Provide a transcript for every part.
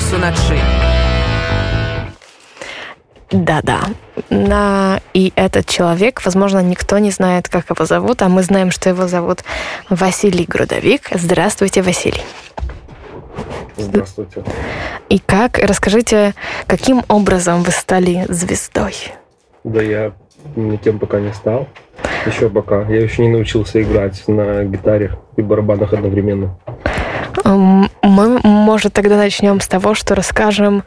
Беларусь уначы. Да-да. На... И этот человек, возможно, никто не знает, как его зовут, а мы знаем, что его зовут Василий Грудовик. Здравствуйте, Василий. Здравствуйте. И как, расскажите, каким образом вы стали звездой? Да я никем пока не стал. Еще пока. Я еще не научился играть на гитаре и барабанах одновременно. Мы, может, тогда начнем с того, что расскажем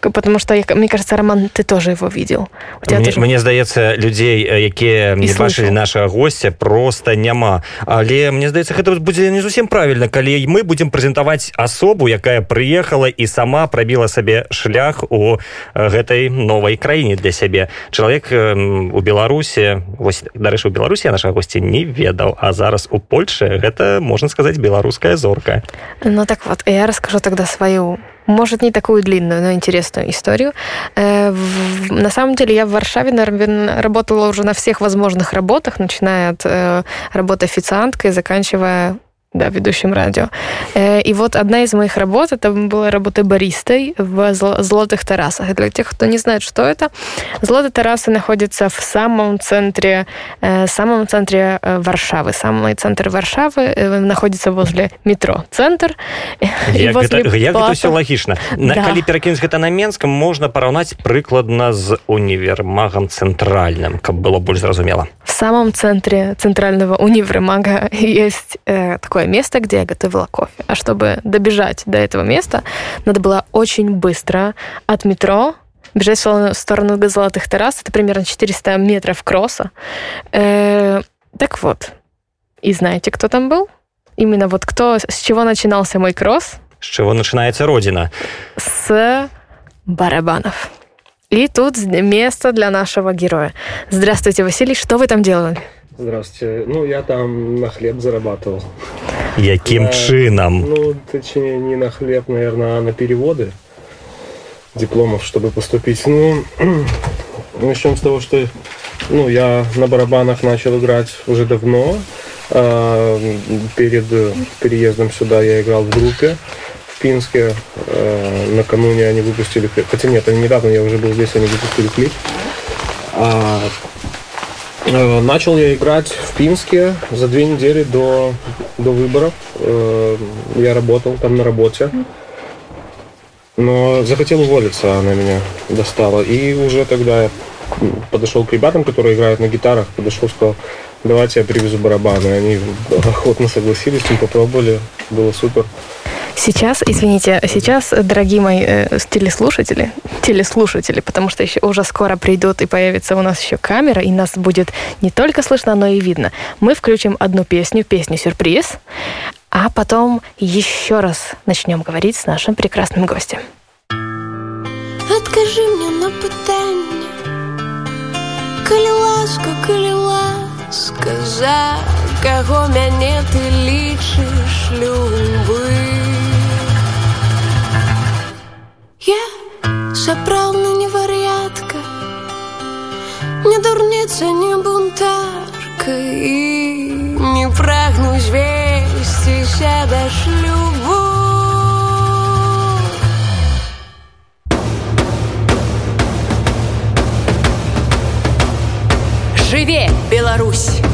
потому что мне кажется роман ты тоже его видел. Мне, тоже... мне здаецца людзей якія не бачылі нашага гостя просто няма. Але мне здаецца гэта будзе не зусім правильно калі мы будем прэзентаваць асобу якая прыехала і сама прабіла сабе шлях у гэтай новай краіне для сябе. Чалавек у беларусе вось дарэчы у беларусі наша госці не ведаў а зараз у польше гэта можна сказаць беларуская зорка. Ну так вот я расскажу тогда сваю может, не такую длинную, но интересную историю. Э, на самом деле я в Варшаве наверное, работала уже на всех возможных работах, начиная от э, работы официанткой, заканчивая да, ведущим радио. Э, и вот одна из моих работ, это была работа баристой в Золотых Тарасах. И для тех, кто не знает, что это, Золотые Тарасы находятся в самом центре, э, самом центре э, Варшавы. Самый центр Варшавы находится возле метро. Центр. Як, возле гэта, як гэта все логично. На, да. Калі перакінуць гэта на Менском, можно параўнаць прыкладна з універмагам цэнтральным, каб было больш зразумела. В самом центре центрального универмага есть э, такое место, где я готовила кофе. А чтобы добежать до этого места, надо было очень быстро от метро бежать в сторону Золотых террас. Это примерно 400 метров кросса. Э, так вот. И знаете, кто там был? Именно вот кто, с чего начинался мой кросс? С чего начинается Родина? С барабанов. И тут место для нашего героя. Здравствуйте, Василий, что вы там делали? Здравствуйте. Ну, я там на хлеб зарабатывал. Яким на, чином? Ну, точнее, не на хлеб, наверное, а на переводы дипломов, чтобы поступить. Ну, начнем с того, что ну, я на барабанах начал играть уже давно. А, перед переездом сюда я играл в группе в Пинске. А, накануне они выпустили... Хотя нет, они недавно, я уже был здесь, они выпустили клип. А, начал я играть в Пинске за две недели до, до выборов. Э, я работал там на работе. Но захотел уволиться, она меня достала. И уже тогда я подошел к ребятам, которые играют на гитарах, подошел, сказал, давайте я привезу барабаны. Они охотно согласились, мы попробовали, было супер. Сейчас, извините, сейчас, дорогие мои э, телеслушатели, телеслушатели, потому что еще уже скоро придут и появится у нас еще камера, и нас будет не только слышно, но и видно. Мы включим одну песню, песню-сюрприз, а потом еще раз начнем говорить с нашим прекрасным гостем. Откажи мне на пытание, коли ласка, коли ласка, за кого мяне ты лічыш любы. Я сапраўдна не вар'ятка, не дурніца, не бунтарка і не прагну звесціся да шлюбу. Жыве, Беларусь!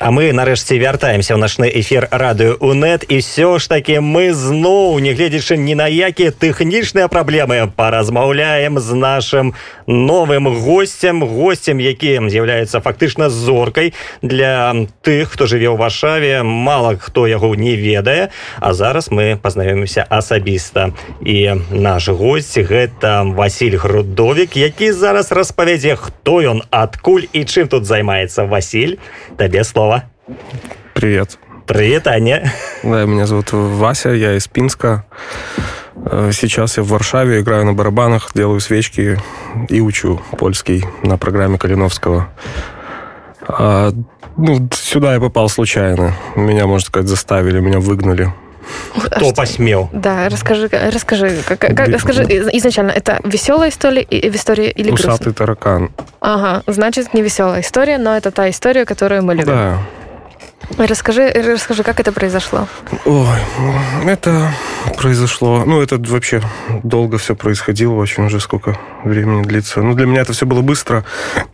А мы нарэшце вяртаемся ў начны эфир радыё унет і все ж таки мы зноў нягледзячы ні на якія тэхнічныя праблемы паразмаўляем з нашим новым гостцем гостцем які з'яўляецца фактычна зоркай для тых хто жыве ў варшаве мало хто яго не ведае а зараз мы пазнаёмся асабіста. І наш гость гэта Василь грудовик які зараз распавядзе хто ён адкуль і чым тут займаецца. Василь табе слова Привет. Привет, Аня. Да, меня зовут Вася, я из Пинска. Э, сейчас я в Варшаве, играю на барабанах, делаю свечки и учу польский на программе Калиновского. А, ну, сюда я попал случайно. Меня, можно сказать, заставили, меня выгнали. Кто посмел? Да, расскажи, расскажи, как, как, расскажи изначально, это веселая история, история или грустная? Усатый таракан. Ага, значит, не веселая история, но это та история, которую мы любим. Да. Расскажи, расскажи, как это произошло? Ой, это произошло... Ну, это вообще долго все происходило, очень уже сколько времени длится. Ну, для меня это все было быстро.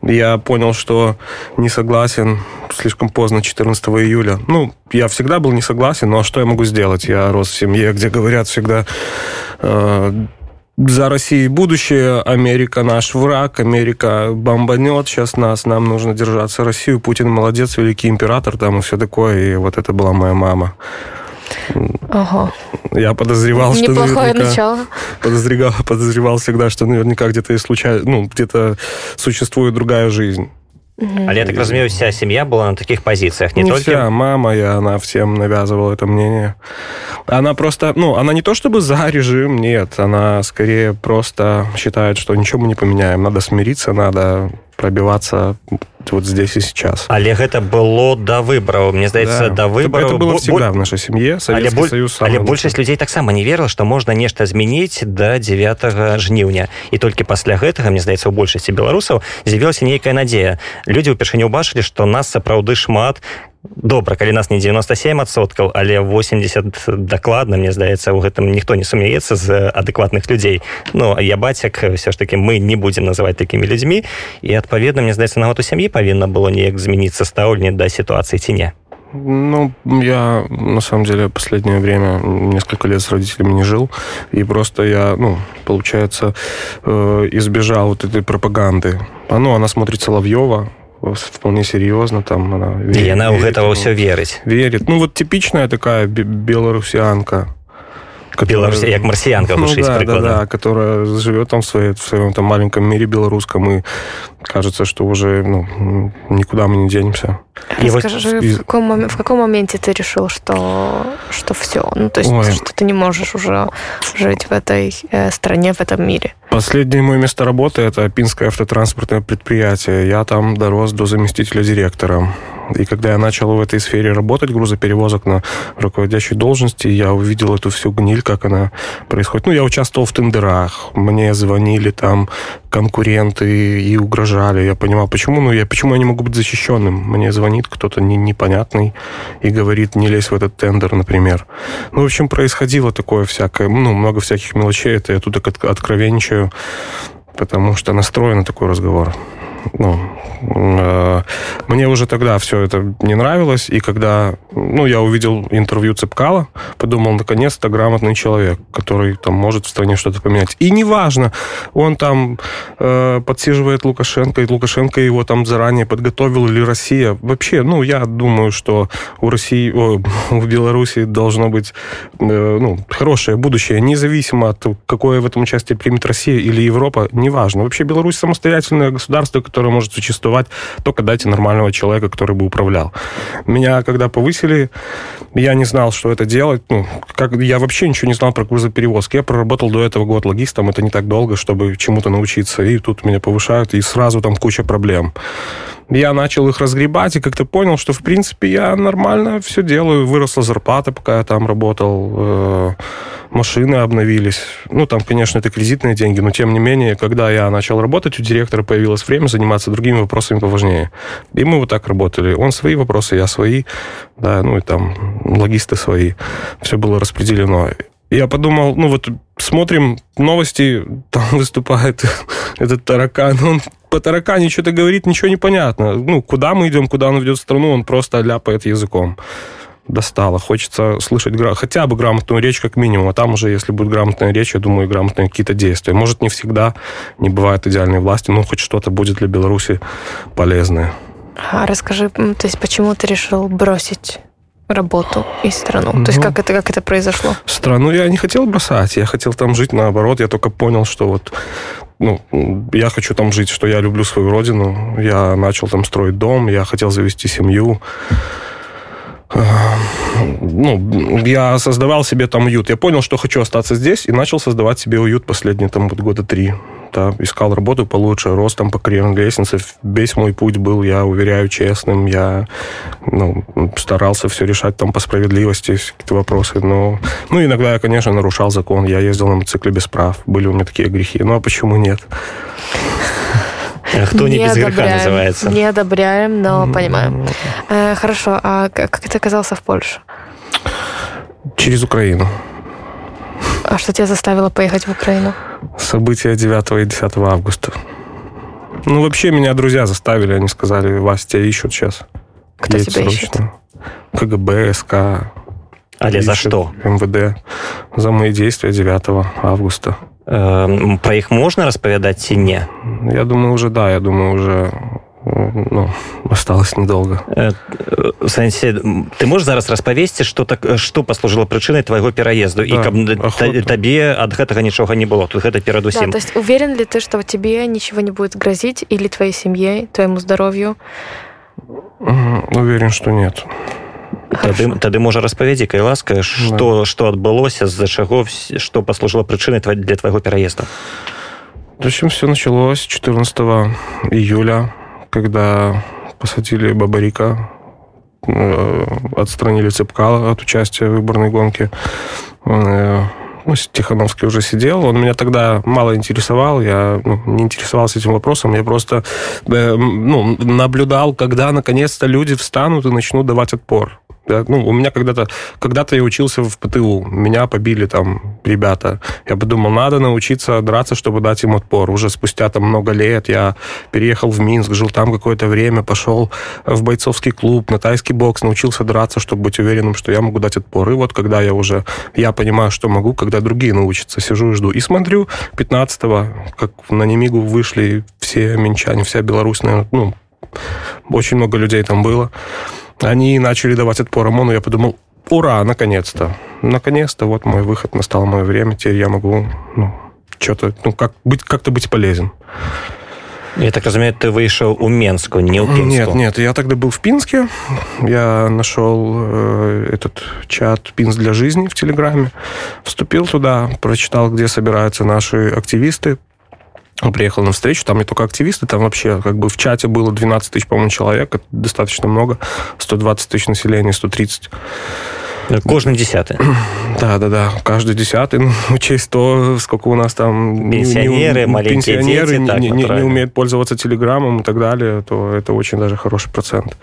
Я понял, что не согласен слишком поздно, 14 июля. Ну, я всегда был не согласен, но что я могу сделать? Я рос в семье, где говорят всегда э, за Россией будущее, Америка наш враг, Америка бомбанет сейчас нас, нам нужно держаться Россию, Путин молодец, великий император там и все такое, и вот это была моя мама. Ого. Я подозревал, Неплохое что наверняка... начало. Подозревал, подозревал всегда, что наверняка где-то и случайно, ну, где-то существует другая жизнь. Але я так разумею вся семья была на таких позициях не, не только вся. Мама я она всем навязывала это мнение. Она просто ну она не то чтобы за режим нет. Она скорее просто считает что ничего мы не поменяем. Надо смириться надо пробиваться вот здесь и сейчас але гэта было до выбораў мне здаецца да. до выбораў это было всегда в нашей семье але, боль... але большасць людзей таксама не верыла что можна нешта змяніць до 9 жніўня і толькі пасля гэтага мне здаецца у большасці беларусаў з'явілася нейкая надзея людзі ўпершыню убачылі что нас сапраўды шмат добра калі нас не 97соткаў але 80 дакладна мне здаецца у гэтым ніхто не сумяецца з адэкватных людзей. Ну я бацяк все ж таки мы не будем называть такими людзьмі і адпаведна мне здаецца нават у сям'і павінна было неяк змяніцца стаўленне да ситуации ці не. Ну, я, на самом деле, последнее время несколько лет с родителями не жил, и просто я, ну, получается, э, избежал вот этой пропаганды. А, ну, она смотрит Соловьева, вполне серьезно там она верит, и она у этого все верить. Верит. Ну вот типичная такая белорусианка которая, як марсиянка ну, да, да, да, которая живет там в, своей, в своем там маленьком мире белорусском и кажется, что уже ну, никуда мы не денемся. И Скажи, вот... в, каком, в каком моменте ты решил, что, что все? Ну, то есть, Ой. что ты не можешь уже жить в этой э, стране, в этом мире? Последнее мое место работы – это Пинское автотранспортное предприятие. Я там дорос до заместителя директора. И когда я начал в этой сфере работать, грузоперевозок на руководящей должности, я увидел эту всю гниль, как она происходит. Ну, я участвовал в тендерах, мне звонили там конкуренты и угрожали. Я понимал, почему, ну, я, почему я не могу быть защищенным? Мне звонит кто-то не, непонятный и говорит, не лезь в этот тендер, например. Ну, в общем, происходило такое всякое, ну, много всяких мелочей. Это я тут так откровенничаю, потому что настроен на такой разговор ну, мне уже тогда все это не нравилось, и когда, ну, я увидел интервью Цепкала, подумал, наконец-то грамотный человек, который там может в стране что-то поменять. И неважно, он там э, подсиживает Лукашенко, и Лукашенко его там заранее подготовил, или Россия. Вообще, ну, я думаю, что у России, о, в Беларуси должно быть, э, ну, хорошее будущее, независимо от какое в этом участие примет Россия или Европа, неважно. Вообще Беларусь самостоятельное государство, которая может существовать, только дайте нормального человека, который бы управлял. Меня, когда повысили, я не знал, что это делать. Ну, как, я вообще ничего не знал про грузоперевозки. Я проработал до этого год логистом, это не так долго, чтобы чему-то научиться. И тут меня повышают, и сразу там куча проблем я начал их разгребать и как-то понял, что, в принципе, я нормально все делаю. Выросла зарплата, пока я там работал. Э, машины обновились. Ну, там, конечно, это кредитные деньги, но, тем не менее, когда я начал работать, у директора появилось время заниматься другими вопросами поважнее. И мы вот так работали. Он свои вопросы, я свои, да, ну, и там логисты свои. Все было распределено я подумал, ну вот смотрим новости, там выступает этот таракан, он по таракане что-то говорит, ничего не понятно. Ну, куда мы идем, куда он ведет страну, он просто ляпает языком. Достало. Хочется слышать гра... хотя бы грамотную речь, как минимум. А там уже, если будет грамотная речь, я думаю, грамотные какие-то действия. Может, не всегда не бывает идеальной власти, но хоть что-то будет для Беларуси полезное. А расскажи, то есть почему ты решил бросить работу и страну? Ну, То есть ну, как это, как это произошло? Страну я не хотел бросать, я хотел там жить наоборот. Я только понял, что вот ну, я хочу там жить, что я люблю свою родину. Я начал там строить дом, я хотел завести семью. Ну, я создавал себе там уют. Я понял, что хочу остаться здесь, и начал создавать себе уют последние там вот года три да, искал работу получше, рос там по карьерной лестнице. Весь мой путь был, я уверяю, честным. Я ну, старался все решать там по справедливости, какие-то вопросы. Но, ну, иногда я, конечно, нарушал закон. Я ездил на мотоцикле без прав. Были у меня такие грехи. Ну, а почему нет? А кто не, не без греха называется? Не одобряем, но понимаем. Э, хорошо, а как ты оказался в Польше? Через Украину. А что тебя заставило поехать в Украину? События 9 и 10 августа. Ну, вообще меня друзья заставили, они сказали, Вася, тебя ищут сейчас. Кто Едь тебя срочно. ищет? КГБ, СК. Але за что? МВД. За мои действия 9 августа. Э, про их можно распавядаць ці не я думаю уже да я думаю уже ну, осталось недолго. Э, сэнсе ты можешь зараз распавесці что так что послужило прычынай твайго пераезду да, і каб табе ад гэтага нічога не было? Тут гэта перадусім да, уверен ли ты что тебе ничего не будет грозить или твоей семье твоему здоровью? Уверен что нет. Тады, тады можа распавядзі кай ласка что что адбылося з-за чаго что послужило прычынай для твайго пераезда зачем все началось 14 июля когда посадили бабарика э, отстранили цепкала от участия в выборной гонке э, ну, Тихановский уже сидел, он меня тогда мало интересовал, я ну, не интересовался этим вопросом, я просто э, ну, наблюдал, когда наконец-то люди встанут и начнут давать отпор. Да? Ну, у меня когда-то, когда-то я учился в ПТУ, меня побили там ребята. Я подумал, надо научиться драться, чтобы дать им отпор. Уже спустя там много лет я переехал в Минск, жил там какое-то время, пошел в бойцовский клуб, на тайский бокс, научился драться, чтобы быть уверенным, что я могу дать отпор. И вот когда я уже, я понимаю, что могу, когда другие научатся, сижу и жду. И смотрю, 15-го, как на Немигу вышли все минчане, вся Беларусь, наверное, ну, очень много людей там было. Они начали давать отпор ОМОНу, я подумал, ура, наконец-то. Наконец-то, вот мой выход, настало мое время, теперь я могу, ну, что-то, ну, как, быть, как-то быть полезен. Я так разумею, ты вышел у Менску, не у Пинску. Нет, нет, я тогда был в Пинске. Я нашел э, этот чат «Пинс для жизни» в Телеграме. Вступил туда, прочитал, где собираются наши активисты, он приехал на встречу, там не только активисты, там вообще как бы в чате было 12 тысяч, по-моему, человек, это достаточно много, 120 тысяч населения, 130. Кожный десятый. Да, да, да. Каждый десятый. Ну, учесть то, сколько у нас там... Пенсионеры, не, маленькие пенсионеры дети. Так, не, не, не умеют пользоваться телеграммом и так далее, то это очень даже хороший процент.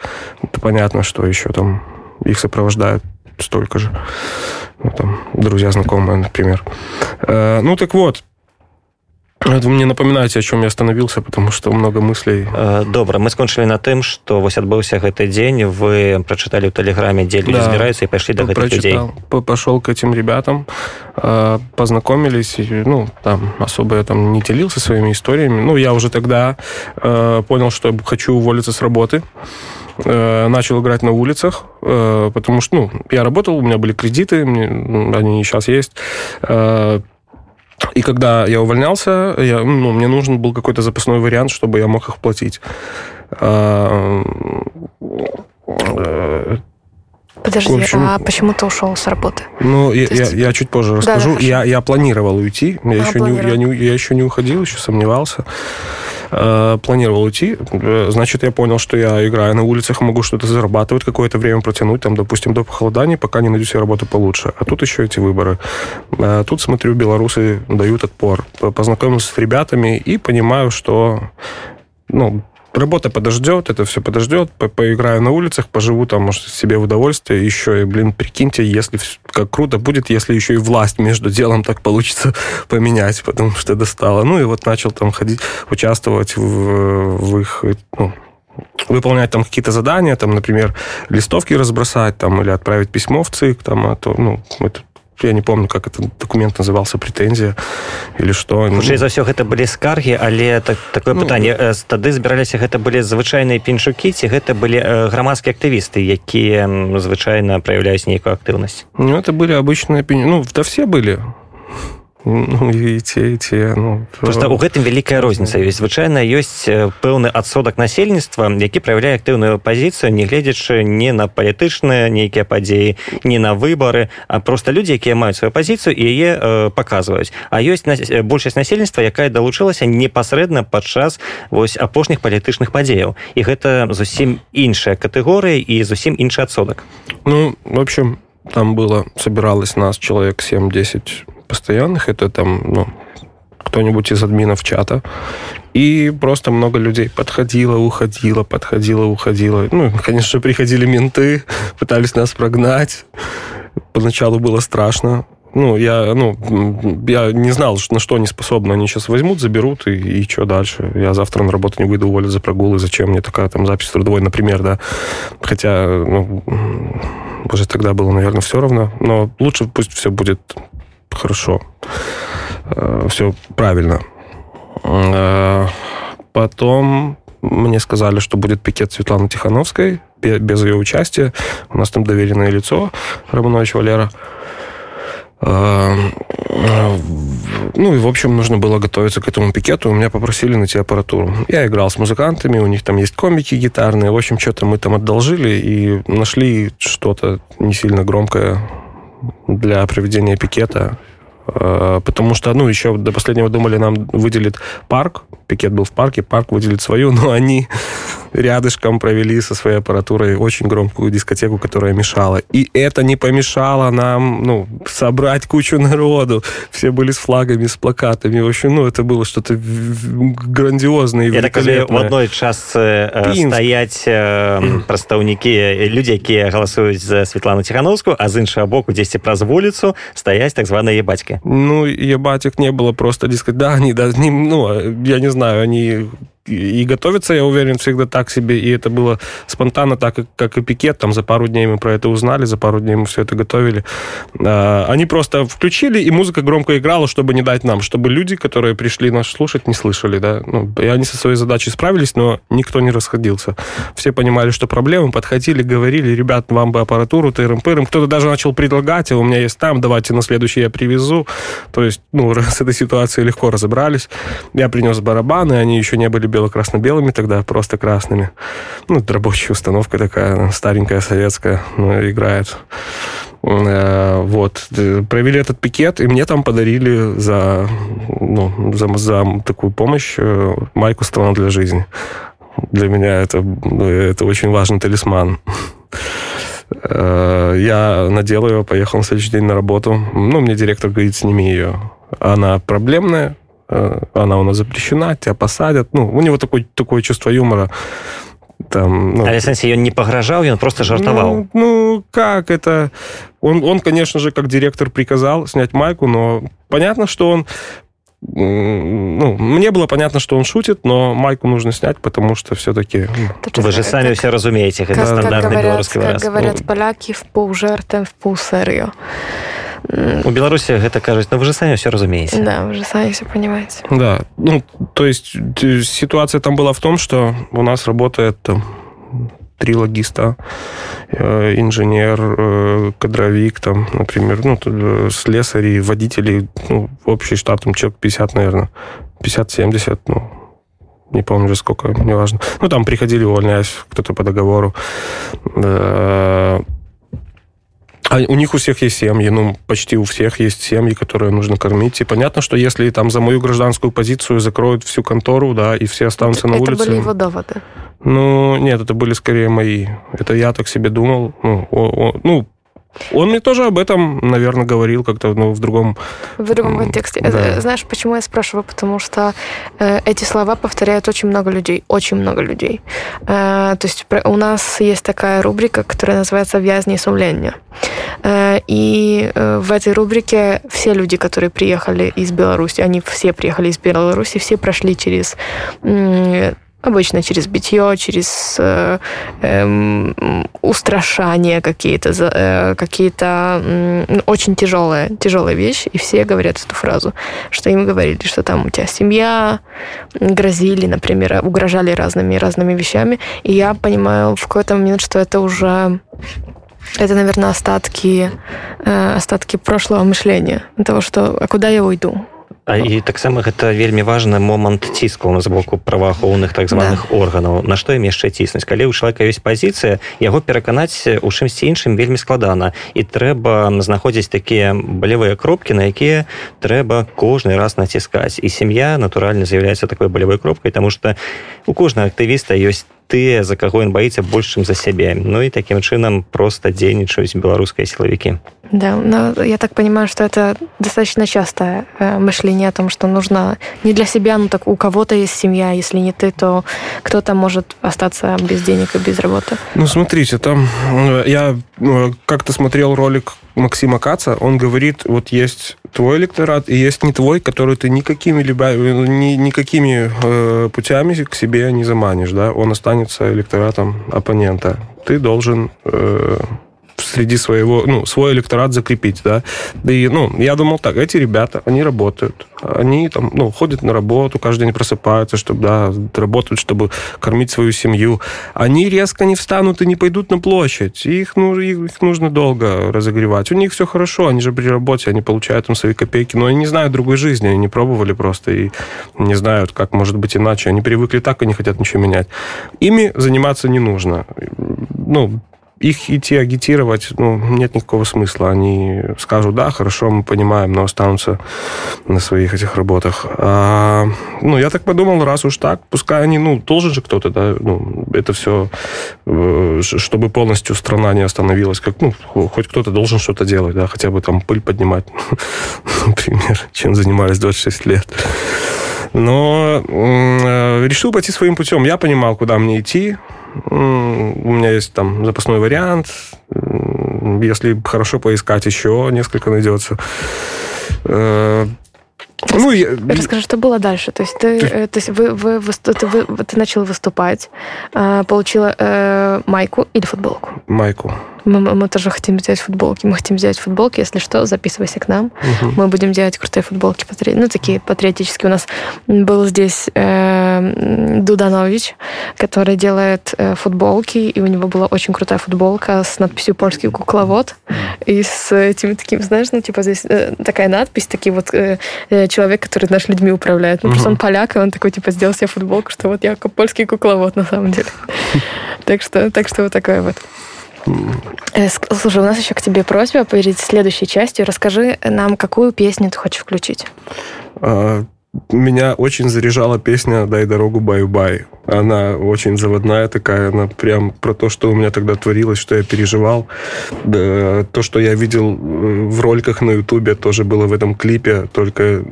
Это понятно, что еще там их сопровождают столько же. Ну, там, друзья, знакомые, например. Э, ну, так вот, вы мне напоминаете, о чем я остановился, потому что много мыслей. Э, добра, мы скончылі на тым, што вось адбыўся гэты дзень, вы прачыталі ў тэлеграме, дзе люди да, збіраюцца і пайшлі да гэтых людзей. Пошел к этим ребятам, э, познакомились, ну, там, особо я там не делился своими историями. Ну, я уже тогда э, понял, что хочу уволиться с работы начал играть на улицах, потому что, ну, я работал, у меня были кредиты, они сейчас есть, и когда я увольнялся, я, ну, мне нужен был какой-то запасной вариант, чтобы я мог их платить. А, Подожди, общем, а почему ты ушел с работы? Ну, я, есть... я, я чуть позже расскажу. Да, да, я, я планировал уйти. Я, а, еще не, я, не, я еще не уходил, еще сомневался. Э, планировал уйти. Э, значит, я понял, что я играю на улицах, могу что-то зарабатывать, какое-то время протянуть, там, допустим, до похолодания, пока не найду себе работу получше. А тут еще эти выборы. Э, тут, смотрю, белорусы дают отпор. Познакомился с ребятами и понимаю, что ну, работа подождет, это все подождет, по поиграю на улицах, поживу там, может, себе в удовольствие, еще и, блин, прикиньте, если как круто будет, если еще и власть между делом так получится поменять, потому что достало. Ну и вот начал там ходить, участвовать в, в их, ну, выполнять там какие-то задания, там, например, листовки разбросать, там, или отправить письмо в ЦИК, там, а то, ну, это я не помню как этот документ назывался прэтэнзія или что. Хутчэй за ўсё гэта былі скаргі але так такое ну, пытанне э, тады збіраліся гэта былі звычайныя піншукі ці гэта былі э, грамадскія актывісты якія звычайна праяўляюць нейкую актыўнасць? Ну это были обычные ну да все были ну, і те, і те, ну, просто у гэтым вялікая розніца ёсць. Звычайна ёсць пэўны адсотак насельніцтва які праяўляе актыўную пазіцыю нягледзячы не на палітычныя нейкія падзеі не на выбары а просто людзі якія маюць сваю пазіцыю і яе э, паказваюць. А ёсць на, большасць насельніцтва якая далучылася непасрэдна падчас вось апошніх палітычных падзеяў. І гэта зусім іншая катэгорыя і зусім іншы адсотак. Ну в общем там было собиралось нас человек 7-10 постоянных, это там, ну, кто-нибудь из админов чата, И просто много людей подходило, уходило, подходило, уходило. Ну, конечно, приходили менты, пытались нас прогнать. Поначалу было страшно. Ну, я, ну, я не знал, на что они способны. Они сейчас возьмут, заберут, и, и что дальше? Я завтра на работу не выйду, уволят за прогулы. Зачем мне такая там запись трудовой, например, да? Хотя, ну, уже тогда было, наверное, все равно. Но лучше пусть все будет хорошо. Э, все правильно. Э, потом мне сказали, что будет пикет Светланы Тихановской без ее участия. У нас там доверенное лицо Романович Валера. Ну и, в общем, нужно было готовиться к этому пикету. Меня попросили найти аппаратуру. Я играл с музыкантами, у них там есть комики гитарные. В общем, что-то мы там одолжили и нашли что-то не сильно громкое для проведения пикета. Э, потому что, ну, еще до последнего думали, нам выделит парк. Пикет был в парке, парк выделит свою, но они рядышком провели со своей аппаратурой очень громкую дискотеку, которая мешала. И это не помешало нам, ну, собрать кучу народу. Все были с флагами, с плакатами. В общем, ну, это было что-то грандиозное и Я так в одной частцы э, стаять э, прадстаўнікі людзі якія галасуюць за Светлану Тихановскую а з іншага боку дзесьці праз вуліцу стаяць так званые ебатьки ну ебатик не было просто дискать да они да не, ну я не знаю они и готовиться, я уверен, всегда так себе, и это было спонтанно, так как и пикет, там за пару дней мы про это узнали, за пару дней мы все это готовили. А, они просто включили, и музыка громко играла, чтобы не дать нам, чтобы люди, которые пришли нас слушать, не слышали, да, ну, и они со своей задачей справились, но никто не расходился. Все понимали, что проблемы, подходили, говорили, ребят, вам бы аппаратуру, тырым-пырым, кто-то даже начал предлагать, а у меня есть там, давайте на следующий я привезу, то есть, ну, с этой ситуацией легко разобрались. Я принес барабаны, они еще не были бело-красно-белыми тогда, просто красными. Ну, это рабочая установка такая, старенькая, советская, ну, играет. Э, вот. Провели этот пикет, и мне там подарили за, ну, за, за такую помощь э, майку «Страна для жизни». Для меня это, ну, это очень важный талисман. Э, я надел ее, поехал на следующий день на работу. Ну, мне директор говорит, сними ее. Она проблемная, она у нас запрещена, тебя посадят. Ну, у него такое, такое чувство юмора. Там, ну, а сенсе ее не погрожал, он просто жартовал. Ну, ну как это? Он, он, конечно же, как директор приказал снять майку, но понятно, что он ну, мне было понятно, что он шутит, но майку нужно снять, потому что все-таки... Вы же сами как, все разумеете, это стандартный как говорят, белорусский как говорят ну, поляки, в полжартом, в полсерию. У Беларуси это кажется, но вы же сами все разумеете. Да, вы же сами все понимаете. Да, ну, то есть ситуация там была в том, что у нас работает там, три логиста, э, инженер, э, кадровик, там, например, ну, э, слесари, водители, ну, общий штат там человек 50, наверное, 50-70, ну, не помню уже сколько, неважно. Ну, там приходили, увольняясь, кто-то по договору. А у них у всех есть семьи, ну, почти у всех есть семьи, которые нужно кормить. И понятно, что если там за мою гражданскую позицию закроют всю контору, да, и все останутся это, на улице... Это были его доводы? Ну, нет, это были скорее мои. Это я так себе думал. Ну, о, о, ну он мне тоже об этом, наверное, говорил как-то ну, в другом... В другом контексте. Да. Э, знаешь, почему я спрашиваю? Потому что э, эти слова повторяют очень много людей. Очень много людей. Э, то есть у нас есть такая рубрика, которая называется «Вязни сумления». Э, и э, в этой рубрике все люди, которые приехали из Беларуси, они все приехали из Беларуси, все прошли через Обычно через битье, через э, э, устрашание какие-то, э, какие-то э, очень тяжелые, тяжелые вещи, и все говорят эту фразу, что им говорили, что там у тебя семья, грозили, например, угрожали разными разными вещами, и я понимаю в какой-то момент, что это уже это, наверное, остатки, э, остатки прошлого мышления, того, что а куда я уйду, А і таксама гэта вельмі важны момант ціску з боку праваахоўных так званых да. органаў. На што ім яшчэ ціснуць? Калі ў чалавека ёсць пазіцыя яго пераканаць у чымсьці іншым вельмі складана. І трэба знаходзіць такія балевыя кропкі на якія трэба кожны раз націскаць. І сям'я натуральна з'яўляецца такой балевой кропкай тому что у кожнага актывіста ёсць тыя за каго ён баіцца больш чым за сябе Ну і такім чынам просто дзейнічаюць беларускія сілавікі Да, но я так понимаю, что это достаточно частое э, мышление о том, что нужно не для себя, но так у кого-то есть семья, если не ты, то кто-то может остаться без денег и без работы. Ну, смотрите, там э, я э, как-то смотрел ролик Максима Каца, он говорит, вот есть твой электорат и есть не твой, который ты никакими, либо, ни, никакими э, путями к себе не заманишь, да, он останется электоратом оппонента. Ты должен э, среди своего, ну, свой электорат закрепить, да. И, ну, я думал так, эти ребята, они работают, они там, ну, ходят на работу, каждый день просыпаются, чтобы, да, работают, чтобы кормить свою семью. Они резко не встанут и не пойдут на площадь. Их, ну, их нужно долго разогревать. У них все хорошо, они же при работе, они получают там свои копейки, но они не знают другой жизни, они не пробовали просто и не знают, как может быть иначе. Они привыкли так и не хотят ничего менять. Ими заниматься не нужно. Ну, их идти агитировать, ну, нет никакого смысла. Они скажут, да, хорошо, мы понимаем, но останутся на своих этих работах. А, ну, я так подумал, раз уж так, пускай они, ну, должен же кто-то, да, ну, это все, э, чтобы полностью страна не остановилась, как, ну, хоть кто-то должен что-то делать, да, хотя бы там пыль поднимать, например, чем занимались 26 лет. Но э, решил пойти своим путем. Я понимал, куда мне идти, у меня есть там запасной вариант. Если хорошо поискать, еще несколько найдется. Э, ну, я... Расскажи, что было дальше. То есть ты, ты... Э, то есть вы, вы, вы, ты, вы, ты начал выступать, э, получила э, майку или футболку? Майку. Мы, мы тоже хотим сделать футболки. Мы хотим сделать футболки. Если что, записывайся к нам. Угу. Мы будем делать крутые футболки. Ну, такие патриотические. У нас был здесь э, Дуданович, который делает э, футболки, и у него была очень крутая футболка с надписью «Польский кукловод». И с этим таким, знаешь, ну, типа здесь э, такая надпись, такие вот э, человек, который наш людьми управляет. Ну, угу. просто он поляк, и он такой, типа, сделал себе футболку, что вот я польский кукловод на самом деле. Так что, так что вот такое вот. Слушай, у нас еще к тебе просьба перед следующей частью. Расскажи нам, какую песню ты хочешь включить? Меня очень заряжала песня «Дай дорогу, bye-bye». Она очень заводная такая, она прям про то, что у меня тогда творилось, что я переживал. Да, то, что я видел э, в роликах на Ютубе, тоже было в этом клипе, только,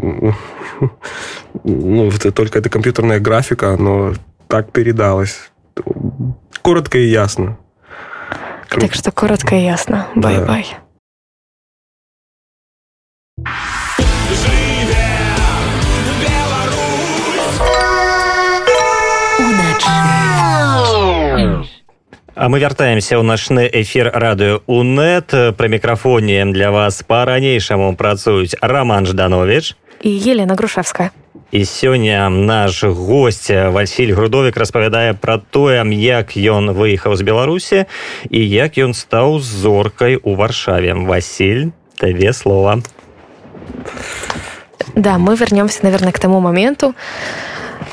ну, только это компьютерная графика, но так передалось. Коротко и ясно. Так что коротко и ясно. Bye-bye. А мы вяртаемся ў начны эфир радыё унет пры мікрафоне для вас па-ранейшаму працуюць роман жданович і елена грушевская і сёння наш гость василь грудовік распавядае пра тое як ён выехаў з беларусі і як ён стаў зоркай у варшаве василь табе слова да мы вернемся наверное к тому моменту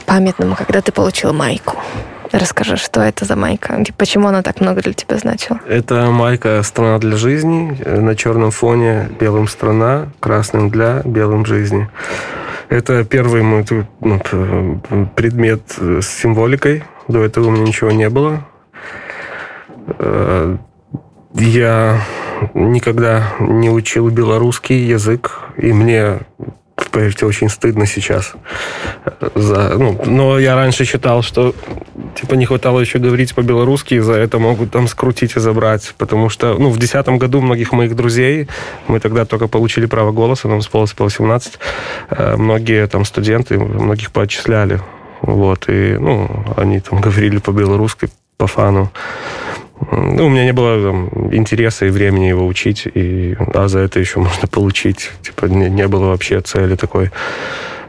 памятному когда ты получил майку Расскажи, что это за майка? Почему она так много для тебя значила? Это майка «Страна для жизни». На черном фоне белым «Страна», красным «Для», белым «Жизни». Это первый мой ну, предмет с символикой. До этого у меня ничего не было. Э, я никогда не учил белорусский язык, и мне поверьте, очень стыдно сейчас. За, ну, но я раньше считал, что типа не хватало еще говорить по-белорусски, и за это могут там скрутить и забрать. Потому что, ну, в десятом году многих моих друзей, мы тогда только получили право голоса, нам исполнилось по 18, э, многие там студенты, многих поотчисляли. Вот, и, ну, они там говорили по-белорусски, по фану. Ну, у меня не было там, интереса и времени его учить, и, а за это еще можно получить. Типа не, не было вообще цели такой.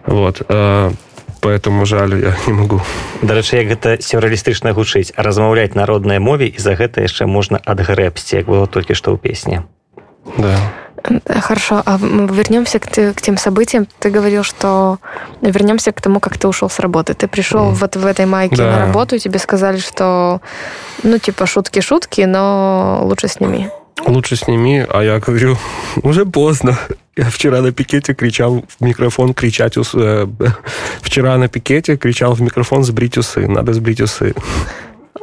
Вот. А, поэтому жаль, я не могу. Дарэчы, як гэта сюрреалістычна гучыць, размаўляць народнай мове і за гэта яшчэ можна адгрэбсці, як было толькі што ў песне. Да. Хорошо, а вернемся к, к тем событиям. Ты говорил, что вернемся к тому, как ты ушел с работы. Ты пришел mm. вот в этой майке да. на работу, и тебе сказали, что, ну, типа, шутки-шутки, но лучше сними. Лучше сними, а я говорю, уже поздно. Я вчера на пикете кричал в микрофон кричать усы. Вчера на пикете кричал в микрофон сбрить усы. Надо сбрить усы.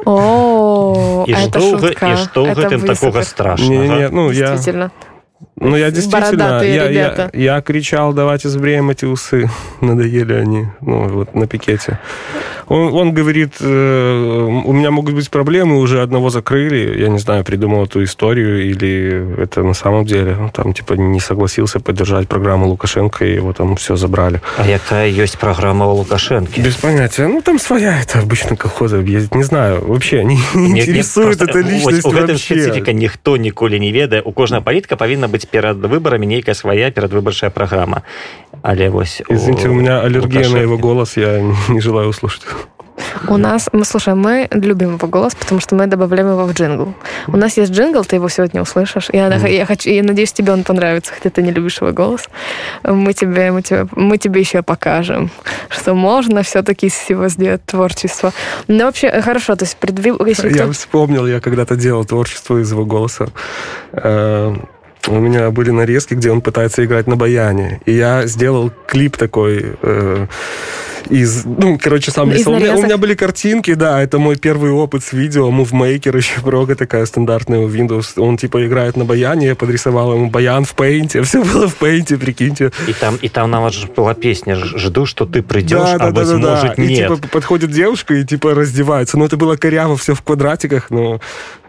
О, І это што, шутка. і што ў Это гэтым вы такога супер. страшнага? Не, не, ну я, Действительно. ну я действительно, Бородатые я, я, ребята. я кричал, давайте сбреем эти усы, надоели они, ну вот на пикете. Он, он говорит, э, у меня могут быть проблемы, уже одного закрыли, я не знаю, придумал эту историю или это на самом деле, ну, там типа не согласился поддержать программу Лукашенко и его там все забрали. А якая ёсць праграма ў лукашэнкі Без понятия. Ну, там своя, это обычно колхозы ездит. Не знаю, вообще не, не интересует эта личность у гэтым вообще. спецыфіка ніхто ніколі не ведае у кожнага палітка павінна быць перад выбарамі нейкая свая перадвыбарчая праграма але вось Извините, у меня аллергия на его голос, я не желаю услышать. У нас, мы, слушай, мы любим его голос, потому что мы добавляем его в джингл. У нас есть джингл, ты его сегодня услышишь. Я, я, хочу, я надеюсь, тебе он понравится, хотя ты не любишь его голос. Мы тебе, мы тебе, мы тебе еще покажем, что можно все-таки из всего сделать творчество. Ну, вообще, хорошо, то есть предви... если Я кто- вспомнил, я когда-то делал творчество из его голоса. У меня были нарезки, где он пытается играть на баяне. И я сделал клип такой э, из... Ну, короче, сам Из рисовал. У меня, у меня были картинки, да, это мой первый опыт с видео. Movemaker еще прога такая стандартная у Windows. Он типа играет на баяне, я подрисовал ему баян в Paint. Все было в Paint, прикиньте. і там і там нават ж была песня жду что ты придешь а быть может И нет типа подходит девушка и типа раздевается. Ну, это было коряво, все в квадратиках, но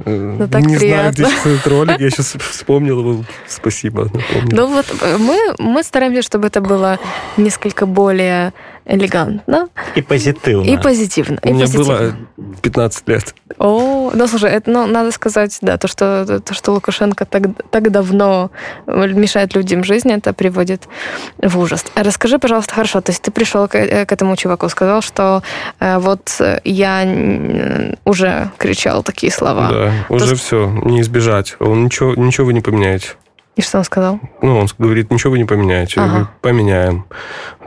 э, Ну, так не знаю, приятно. где сейчас этот ролик. Я сейчас вспомнил его. Спасибо. напомнил. Ну вот э, мы, мы стараемся, чтобы это было несколько более элегантно і пазітыўна и позитивно. У и меня позитивно. было 15 лет. О, ну слушай, это, ну, надо сказать, да, то, что, то, что Лукашенко так, так давно мешает людям жизни, это приводит в ужас. А Расскажи, пожалуйста, хорошо, то есть ты пришел к, э, к этому чуваку, сказал, что э, вот э, я м, уже кричал такие слова. Да, уже есть- все, не избежать. Он ничего, ничего вы не поменяете. И что он сказал? Ну, он говорит, ничего вы не поменяете. Я Ага. говорю, поменяем.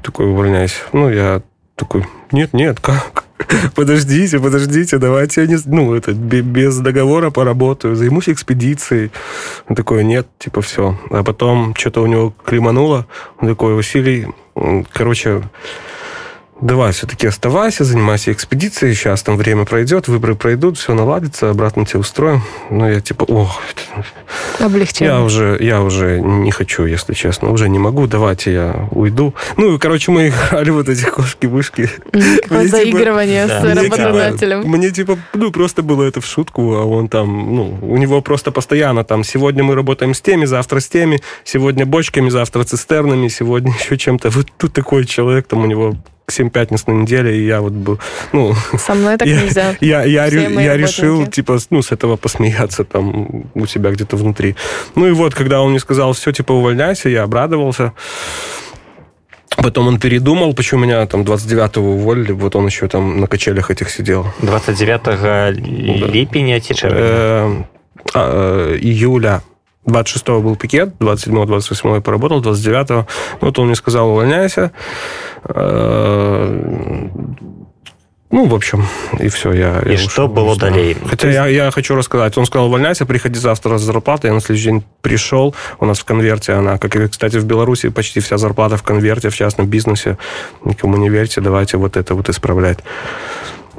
Такой, увольняйся. Ну, я такой, нет, нет, как? Подождите, подождите, давайте я не... Ну, это бе- без договора поработаю, займусь экспедицией. Он такой, нет, типа, все. А потом что-то у него климануло. Он такой, Василий, короче, давай все-таки оставайся, занимайся экспедицией, сейчас там время пройдет, выборы пройдут, все наладится, обратно тебя устроим. Ну, я типа, ох, Облегчение. я уже, я уже не хочу, если честно, уже не могу, давайте я уйду. Ну, и, короче, мы играли вот эти кошки-вышки. Мне, типа, заигрывания да. с Мне, Мне, типа, работодателем. мне, типа, ну, просто было это в шутку, а он там, ну, у него просто постоянно там, сегодня мы работаем с теми, завтра с теми, сегодня бочками, завтра цистернами, сегодня еще чем-то. Вот тут такой человек, там у него 7 пятниц на неделе, и я вот был, ну, Со мной так я, нельзя. Я, я, мои я решил, типа, ну, с этого посмеяться там у себя где-то внутри. Ну и вот, когда он мне сказал, все, типа, увольняйся, я обрадовался. Потом он передумал, почему меня там 29-го уволили, вот он еще там на качелях этих сидел. 29 ліпеня ці чэрвеня Э, а, э, июля 26-го был пикет, 27-го, 28-го я поработал, 29-го. Ну, вот он мне сказал, увольняйся. Э, Ну, в общем, и все. Я, И я что ушел, было ушел. далее? Хотя я, я хочу рассказать. Он сказал, увольняйся, приходи завтра с зарплатой. Я на следующий день пришел. У нас в конверте она, как и, кстати, в Беларуси почти вся зарплата в конверте, в частном бизнесе. Никому не верьте, давайте вот это вот исправлять.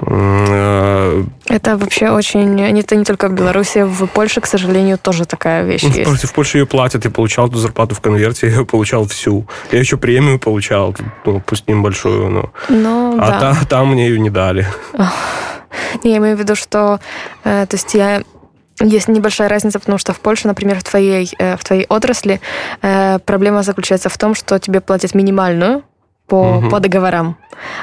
Э, Это вообще очень... Это не только в Беларуси, в Польше, к сожалению, тоже такая вещь В есть. В Польше ее платят, я получал эту зарплату в конверте, я ее получал всю. Я еще премию получал, ну, пусть небольшую, но... Ну, А да. та- там мне ее не дали. Не, я имею в виду, что... э, то есть я... Есть небольшая разница, потому что в Польше, например, в твоей, э, в твоей отрасли проблема заключается в том, что тебе платят минимальную по, Мгм. по договорам,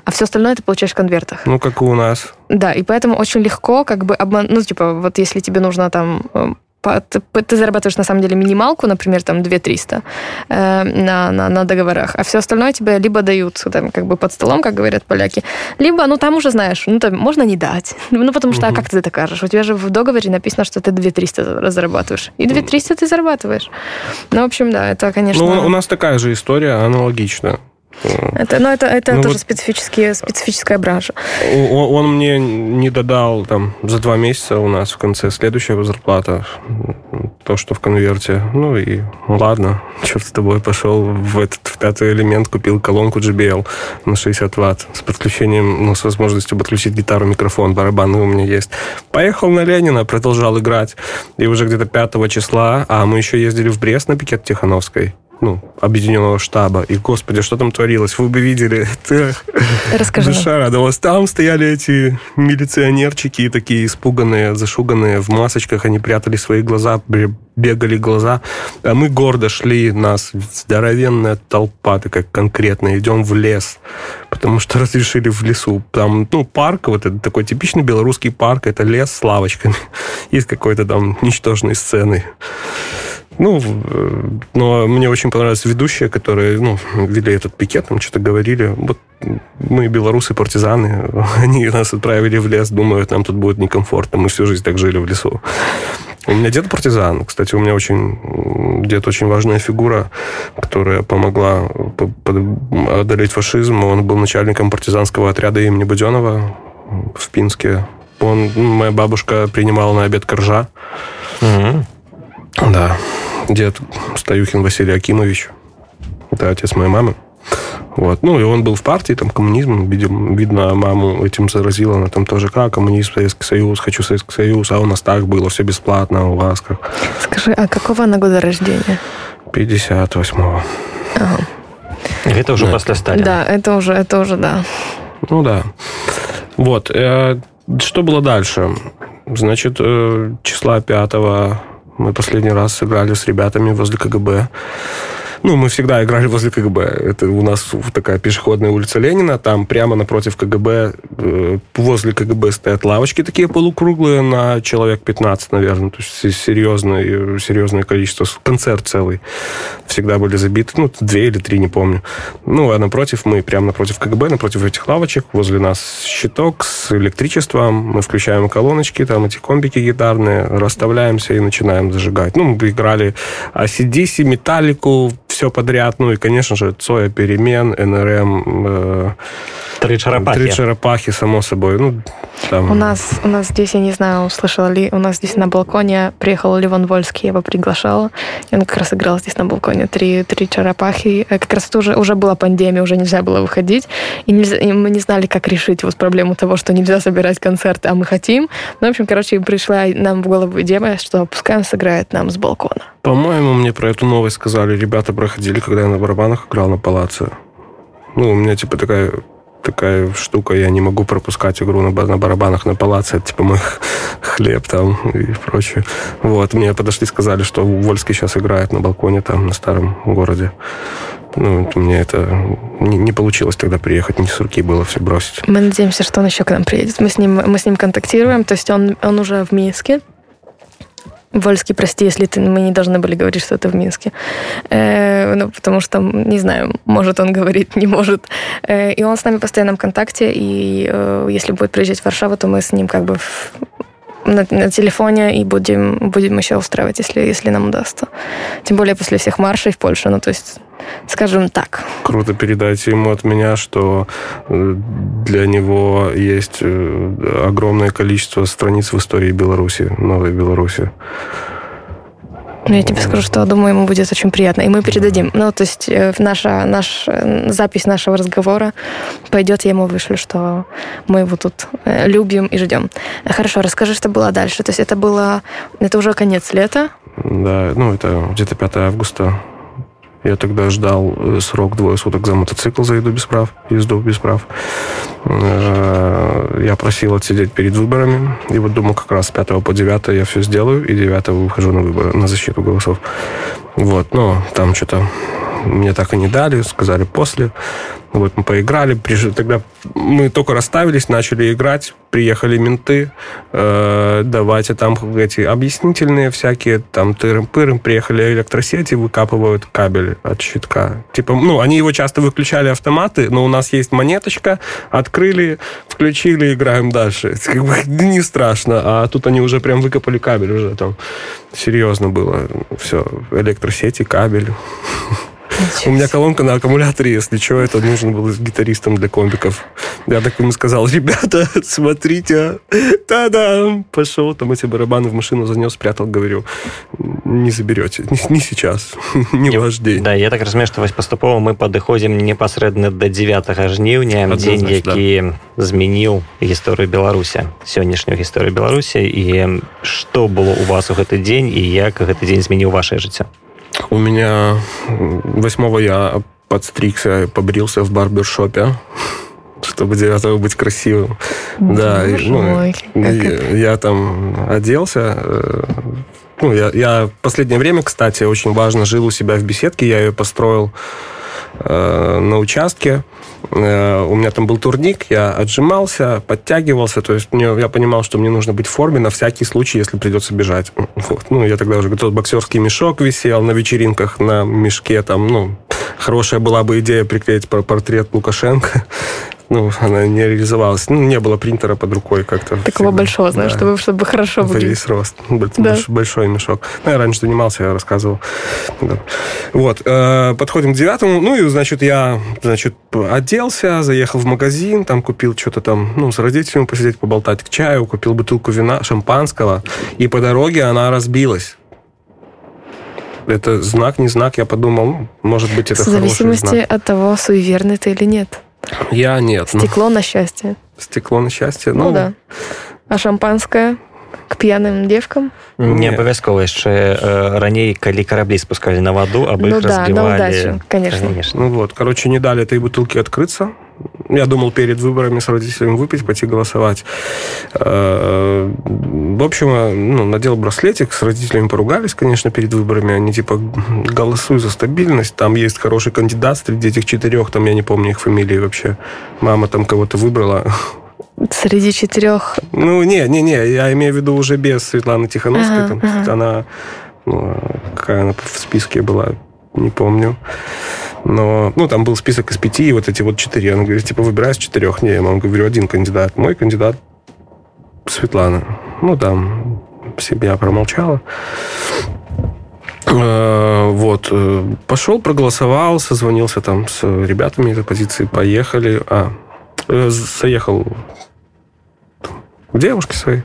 а все остальное ты получаешь в конвертах. Ну, как и у нас. Да, и поэтому очень легко как бы обман... Ну, типа, вот если тебе нужно там... э, по- Ты, ты зарабатываешь на самом деле минималку, например, там 2300 э, на, на, на договорах, а все остальное тебе либо дают там как бы под столом, как говорят поляки, либо, ну там уже знаешь, ну там можно не дать. Ну потому что, а Мгм. как ты докажешь? У тебя же в договоре написано, что ты 2300 зарабатываешь. И 2300 ты зарабатываешь. Ну, в общем, да, это, конечно... Ну, у нас такая же история, аналогичная. Это, ну, это, это ну, тоже вот, специфические, специфическая бража. Он, он мне не додал там за два месяца у нас в конце следующего зарплата то, что в конверте. Ну и ладно, черт с тобой, пошел в этот в пятый элемент, купил колонку JBL на 60 ватт с подключением, ну, с возможностью подключить гитару, микрофон, барабаны у меня есть. Поехал на Ленина, продолжал играть. И уже где-то 5 числа, а мы еще ездили в Брест на пикет Тихановской ну, объединенного штаба. И, господи, что там творилось? Вы бы видели. Расскажи. Душа радовалась. Там стояли эти милиционерчики, такие испуганные, зашуганные, в масочках. Они прятали свои глаза, бегали глаза. А мы гордо шли, нас здоровенная толпа, такая конкретная. Идем в лес, потому что разрешили в лесу. Там, ну, парк, вот это такой типичный белорусский парк, это лес с лавочками. Есть какой-то там ничтожной сцены. Ну, но мне очень понравились ведущие, которые ну, вели этот пикет, там что-то говорили. Вот мы белорусы, партизаны, они нас отправили в лес, думают, нам тут будет некомфортно. Мы всю жизнь так жили в лесу. У меня дед партизан. Кстати, у меня очень дед очень важная фигура, которая помогла одолеть фашизм. Он был начальником партизанского отряда имени Буденова в Пинске. Он, моя бабушка принимала на обед коржа. Угу. Да дед Стаюхин Василий Акимович. Это отец моей мамы. Вот. Ну, и он был в партии, там, коммунизм, видим, видно, маму этим заразила, она там тоже, как, коммунизм, Советский Союз, хочу Советский Союз, а у нас так было, все бесплатно, у вас как. Скажи, а какого она года рождения? 58-го. Ага. Это уже да. после Сталина. Да, это уже, это уже, да. Ну, да. Вот. Э, что было дальше? Значит, э, числа 5 мы последний раз сыграли с ребятами возле КГБ. Ну, мы всегда играли возле КГБ. Это у нас такая пешеходная улица Ленина. Там прямо напротив КГБ, э, возле КГБ стоят лавочки такие полукруглые на человек 15, наверное. То есть серьезное, серьезное количество. Концерт целый. Всегда были забиты. Ну, две или три, не помню. Ну, а напротив, мы прямо напротив КГБ, напротив этих лавочек. Возле нас щиток с электричеством. Мы включаем колоночки, там эти комбики гитарные, расставляемся и начинаем зажигать. Ну, мы играли ACDC, Металлику, все подряд. Ну и, конечно же, Цоя, Перемен, НРМ. Э, Три черепахи. Три черепахи, само собой. Ну, там... У нас, у нас здесь, я не знаю, услышала ли, у нас здесь на балконе приехал Ливан Вольский, я его приглашала, и он как раз играл здесь на балконе три, три черепахи. Э, как раз это уже, уже была пандемия, уже нельзя было выходить, и, нельзя, и мы не знали, как решить вот проблему того, что нельзя собирать концерты, а мы хотим. Ну, в общем, короче, пришла нам в голову идея, что пускай он сыграет нам с балкона. По-моему, мне про эту новость сказали, ребята проходили, когда я на барабанах играл на палаце. Ну, у меня, типа, такая такая штука, я не могу пропускать игру на, на барабанах на палаце, это типа мой хлеб там и прочее. Вот, мне подошли, сказали, что Вольский сейчас играет на балконе там, на старом городе. Ну, мне это не, не получилось тогда приехать, не с руки было все бросить. Мы надеемся, что он еще к нам приедет. Мы с ним, мы с ним контактируем, то есть он, он уже в Минске, Вольский, прости, если ты, мы не должны были говорить, что это в Минске. Э, ну, потому что, не знаю, может он говорит, не может. Э, и он с нами в постоянном контакте, и э, если будет приезжать в Варшаву, то мы с ним как бы в, на, на телефоне и будем, будем еще устраивать, если, если нам удастся. Тем более после всех маршей в Польше, ну, то есть скажем так. Круто передайте ему от меня, что э, для него есть э, огромное количество страниц в истории Беларуси, новой Беларуси. Ну, я тебе скажу, что, думаю, ему будет очень приятно. И мы передадим. Ну, то есть э, наша, наш, запись нашего разговора пойдет, я ему вышлю, что мы его тут любим и ждем. Хорошо, расскажи, что было дальше. То есть это было... Это уже конец лета? Да, ну, это где-то 5 августа я тогда ждал э, срок двое суток за мотоцикл за еду без прав, езду без прав. Э, я просил отсидеть перед выборами. И вот думал, как раз с 5 по 9 я все сделаю, и 9 выхожу на выборы, на защиту голосов. Вот, но там что-то мне так и не дали, сказали после. Вот мы поиграли, тогда мы только расставились, начали играть, приехали менты, э, давайте там эти объяснительные всякие, там тырым-пырым, приехали электросети, выкапывают кабель от щитка. Типа, ну, они его часто выключали автоматы, но у нас есть монеточка, открыли, включили, играем дальше. Как бы не страшно, а тут они уже прям выкопали кабель уже там. Серьезно было все, электросети, кабель. У меня колонка на аккумуляторе, если что, это нужно было с гитаристом для комбиков. Я так ему сказал, ребята, смотрите, та-да, пошел, там эти барабаны в машину занес, спрятал, говорю, не заберете, не, не сейчас, не ваш день. Да, я так разумею, што вось паступова мы падыходзім непасрэдна да 9 жніўня дзень Адназначна, які змяніў гісторыю беларуся сённяшнюю гісторыю беларусі і што было у вас у гэты дзень і як гэты дзень змяніў ваше жыццё у меня восьмого я подстригся, побрился в барбершопе, чтобы девятого быть красивым. Да, и, Боже ну, мой, это? я там оделся. э, Ну, я, я в последнее время, кстати, очень важно жил у себя в беседке. Я ее построил э, на участке. Э, у меня там был турник, я отжимался, подтягивался. То есть мне, я понимал, что мне нужно быть в форме на всякий случай, если придется бежать. Вот. Ну, я тогда уже готов. Боксерский мешок висел на вечеринках на мешке. Там, ну, хорошая была бы идея приклеить пор- портрет Лукашенко. Ну, она не реализовалась. Ну, не было принтера под рукой как-то. Такого всегда. большого, знаешь, Да. чтобы, чтобы хорошо В выглядеть. весь рост. Б- Да. больш- Большой мешок. Ну, я раньше занимался, я рассказывал. Да. Вот. э, Подходим к девятому. Ну, и, значит, я, значит, оделся, заехал в магазин, там купил что-то там, ну, с родителями посидеть, поболтать к чаю, купил бутылку вина, шампанского, и по дороге она разбилась. Это знак, не знак, я подумал, ну, может быть, это В зависимости знак. от того, суеверный ты или нет. Я нет. ну, Стекло на счастье. стекло на счастье. Ну, да. А шампанское к пьяным девкам? не абавязкова яшчэ э, раней калі караблі спускалі на ваду або Ну іх да, на разбівалі удачу, конечно. конечно Ну вот, короче, не дали этой бутылке открыться. Я думал перед выборами с родителями выпить, пойти голосовать. Э, В общем, э, ну, надел браслетик, с родителями поругались, конечно, перед выборами. Они типа, голосуй за стабильность, там есть хороший кандидат среди этих четырех, там я не помню их фамилии вообще. Мама там кого-то выбрала. Среди четырех Ну, не, не, не, я имею в виду уже без Светланы Тихановской. Ага, там, ага. Она, ну, какая она в списке была, не помню. Но, ну, там был список из пяти, и вот эти вот четыре. Она говорит, типа, выбирай из четырех. Не, я вам говорю, один кандидат. Мой кандидат Светлана. Ну, там себя промолчала. Э, Вот. э, Пошел, проголосовал, созвонился там с ребятами из оппозиции, поехали. А, э, заехал к девушке своей,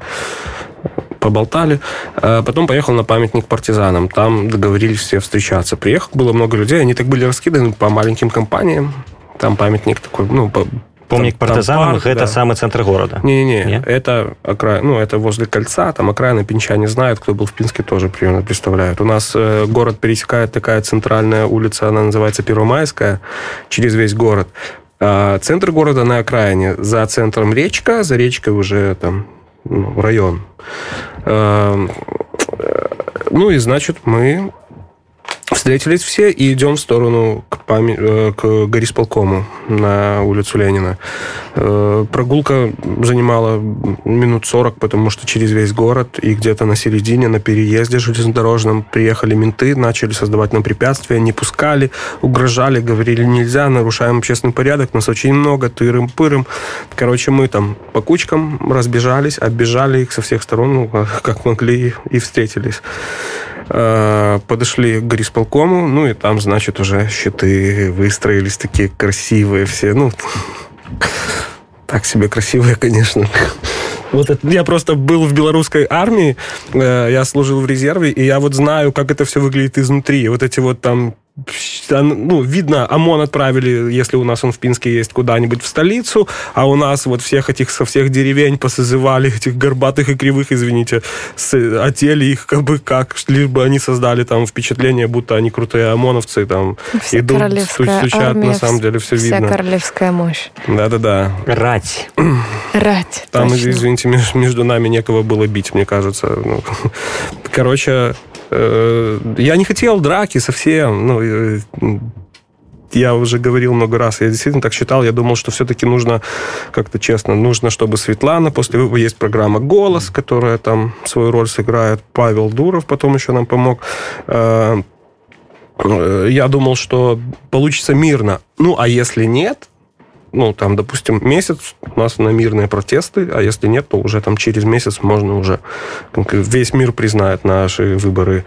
поболтали. А Потом поехал на памятник партизанам. Там договорились все встречаться. Приехал, было много людей. Они так были раскиданы по маленьким компаниям. Там памятник такой, ну, по- помнік парк, гэта да. самы цэнтр горада не-не-не, Не? это окра... ну, это возле кольца, там окраины пинчане знают, кто был в Пинске, тоже примерно представляют. У нас э, город пересекает такая центральная улица, она называется Первомайская, через весь город. А центр города на окраине, за центром речка, за речкой уже там район. Эм, э, Ну и, значит, мы встретились все и идем в сторону к, пами- э, к горисполкому на улицу Ленина. Э, Прогулка занимала минут 40, потому что через весь город и где-то на середине, на переезде железнодорожном приехали менты, начали создавать нам препятствия, не пускали, угрожали, говорили нельзя, нарушаем общественный порядок, нас очень много, тырым-пырым. Короче, мы там по кучкам разбежались, оббежали их со всех сторон, ну, как могли, и встретились. Э, Подошли к горисполкому, ну и там, значит, уже щиты выстроились такие красивые все. Ну, так себе красивые, конечно. Вот это, я просто был в белорусской армии, э, я служил в резерве, и я вот знаю, как это все выглядит изнутри. Вот эти вот там ну, видно, ОМОН отправили, если у нас он в Пинске есть, куда-нибудь в столицу, а у нас вот всех этих со всех деревень посозывали, этих горбатых и кривых, извините, с, отели их как бы как, либо они создали там впечатление, будто они крутые ОМОНовцы, там Вся идут, королевская стучат, армия, на самом деле все вся видно. королевская мощь. Да-да-да. раць Рать. Там, точно. извините, меж- между нами некого было бить, мне кажется. Ну, короче, я не хотел драки совсем. Ну, э, я уже говорил много раз, я действительно так считал, я думал, что все-таки нужно как-то честно, нужно, чтобы Светлана, после есть программа «Голос», которая там свою роль сыграет, Павел Дуров потом еще нам помог. Э, э, Я думал, что получится мирно. Ну, а если нет, ну, там, допустим, месяц у нас на мирные протесты, а если нет, то уже там через месяц можно уже весь мир признает наши выборы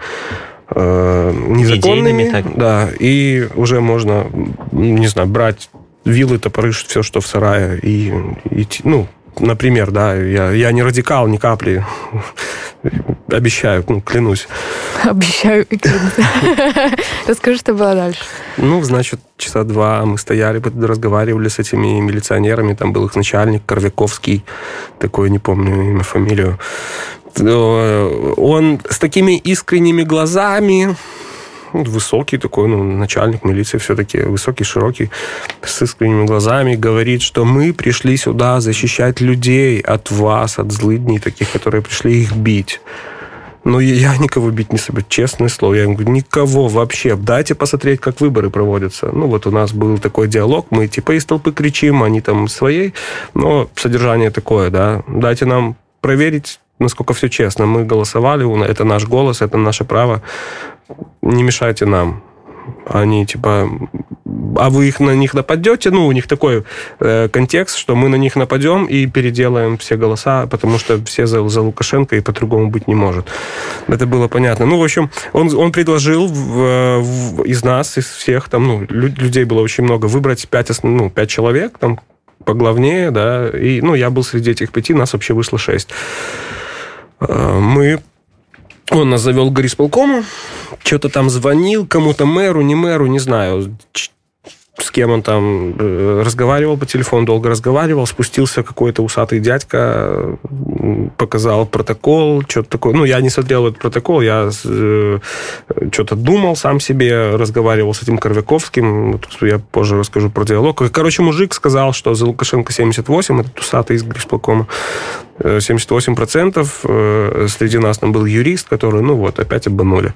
э, незаконными. Идейными, так. Да, и уже можно, не знаю, брать вилы, топоры, все, что в сарае, и идти, ну, например, да, я, я не радикал ни капли, обещаю, ну, клянусь. Обещаю и клянусь. Расскажи, что было дальше. Ну, значит, часа два мы стояли, разговаривали с этими милиционерами, там был их начальник Корвяковский, такой, не помню имя, фамилию. Э, Он с такими искренними глазами, высокий такой, ну, начальник милиции все-таки, высокий, широкий, с искренними глазами, говорит, что мы пришли сюда защищать людей от вас, от злыдней таких, которые пришли их бить. Но я никого бить не собираюсь, честное слово. Я говорю, никого вообще. Дайте посмотреть, как выборы проводятся. Ну, вот у нас был такой диалог, мы типа из толпы кричим, они там своей, но содержание такое, да. Дайте нам проверить, насколько все честно. Мы голосовали, это наш голос, это наше право. Не мешайте нам. Они типа, а вы их на них нападете? Ну, у них такой э, контекст, что мы на них нападем и переделаем все голоса, потому что все за, за Лукашенко и по-другому быть не может. Это было понятно. Ну, в общем, он, он предложил в, в, из нас, из всех, там, ну, людей было очень много, выбрать пять, ну, пять человек, там, поглавнее, да, и, ну, я был среди этих пяти, нас вообще вышло шесть. Э, мы он нас завел к горисполкому, что-то там звонил кому-то мэру, не мэру, не знаю, с кем он там э, разговаривал по телефону, долго разговаривал, спустился какой-то усатый дядька, показал протокол, что-то такое. Ну, я не смотрел этот протокол, я э, что-то думал сам себе, разговаривал с этим Корвяковским, я позже расскажу про диалог. Короче, мужик сказал, что за Лукашенко 78, это усатый из Грисполкома, 78%. Э, среди нас там был юрист, который, ну вот, опять обманули.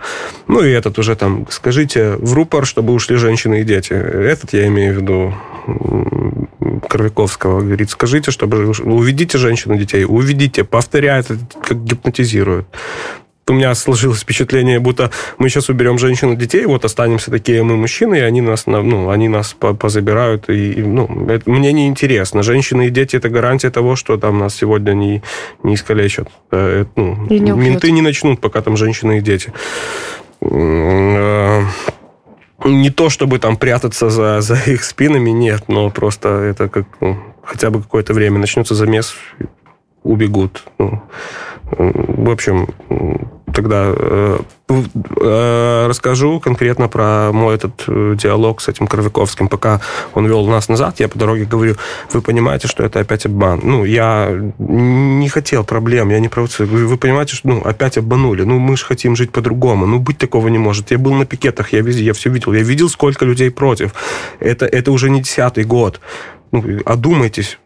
Ну и этот уже там, скажите в рупор, чтобы ушли женщины и дети. Этот я имею в виду Кровяковского, говорит, скажите, чтобы уведите женщин и детей, уведите, повторяет, как гипнотизирует у меня сложилось впечатление, будто мы сейчас уберем женщин и детей, вот останемся такие мы мужчины, и они нас, ну, они нас позабирают. И, ну, это мне не интересно. Женщины и дети – это гарантия того, что там нас сегодня не, не искалечат. Э, ну, не менты не начнут, пока там женщины и дети э, не то, чтобы там прятаться за, за их спинами, нет, но просто это как ну, хотя бы какое-то время начнется замес, убегут. Ну, в общем, тогда э, э, расскажу конкретно про мой этот э, диалог с этим Кровяковским. Пока он вел нас назад, я по дороге говорю, вы понимаете, что это опять обман. Ну, я не хотел проблем, я не провоцирую. Вы понимаете, что ну, опять обманули. Ну, мы же хотим жить по-другому. Ну, быть такого не может. Я был на пикетах, я везде, я все видел. Я видел, сколько людей против. Это, это уже не десятый год. Ну, одумайтесь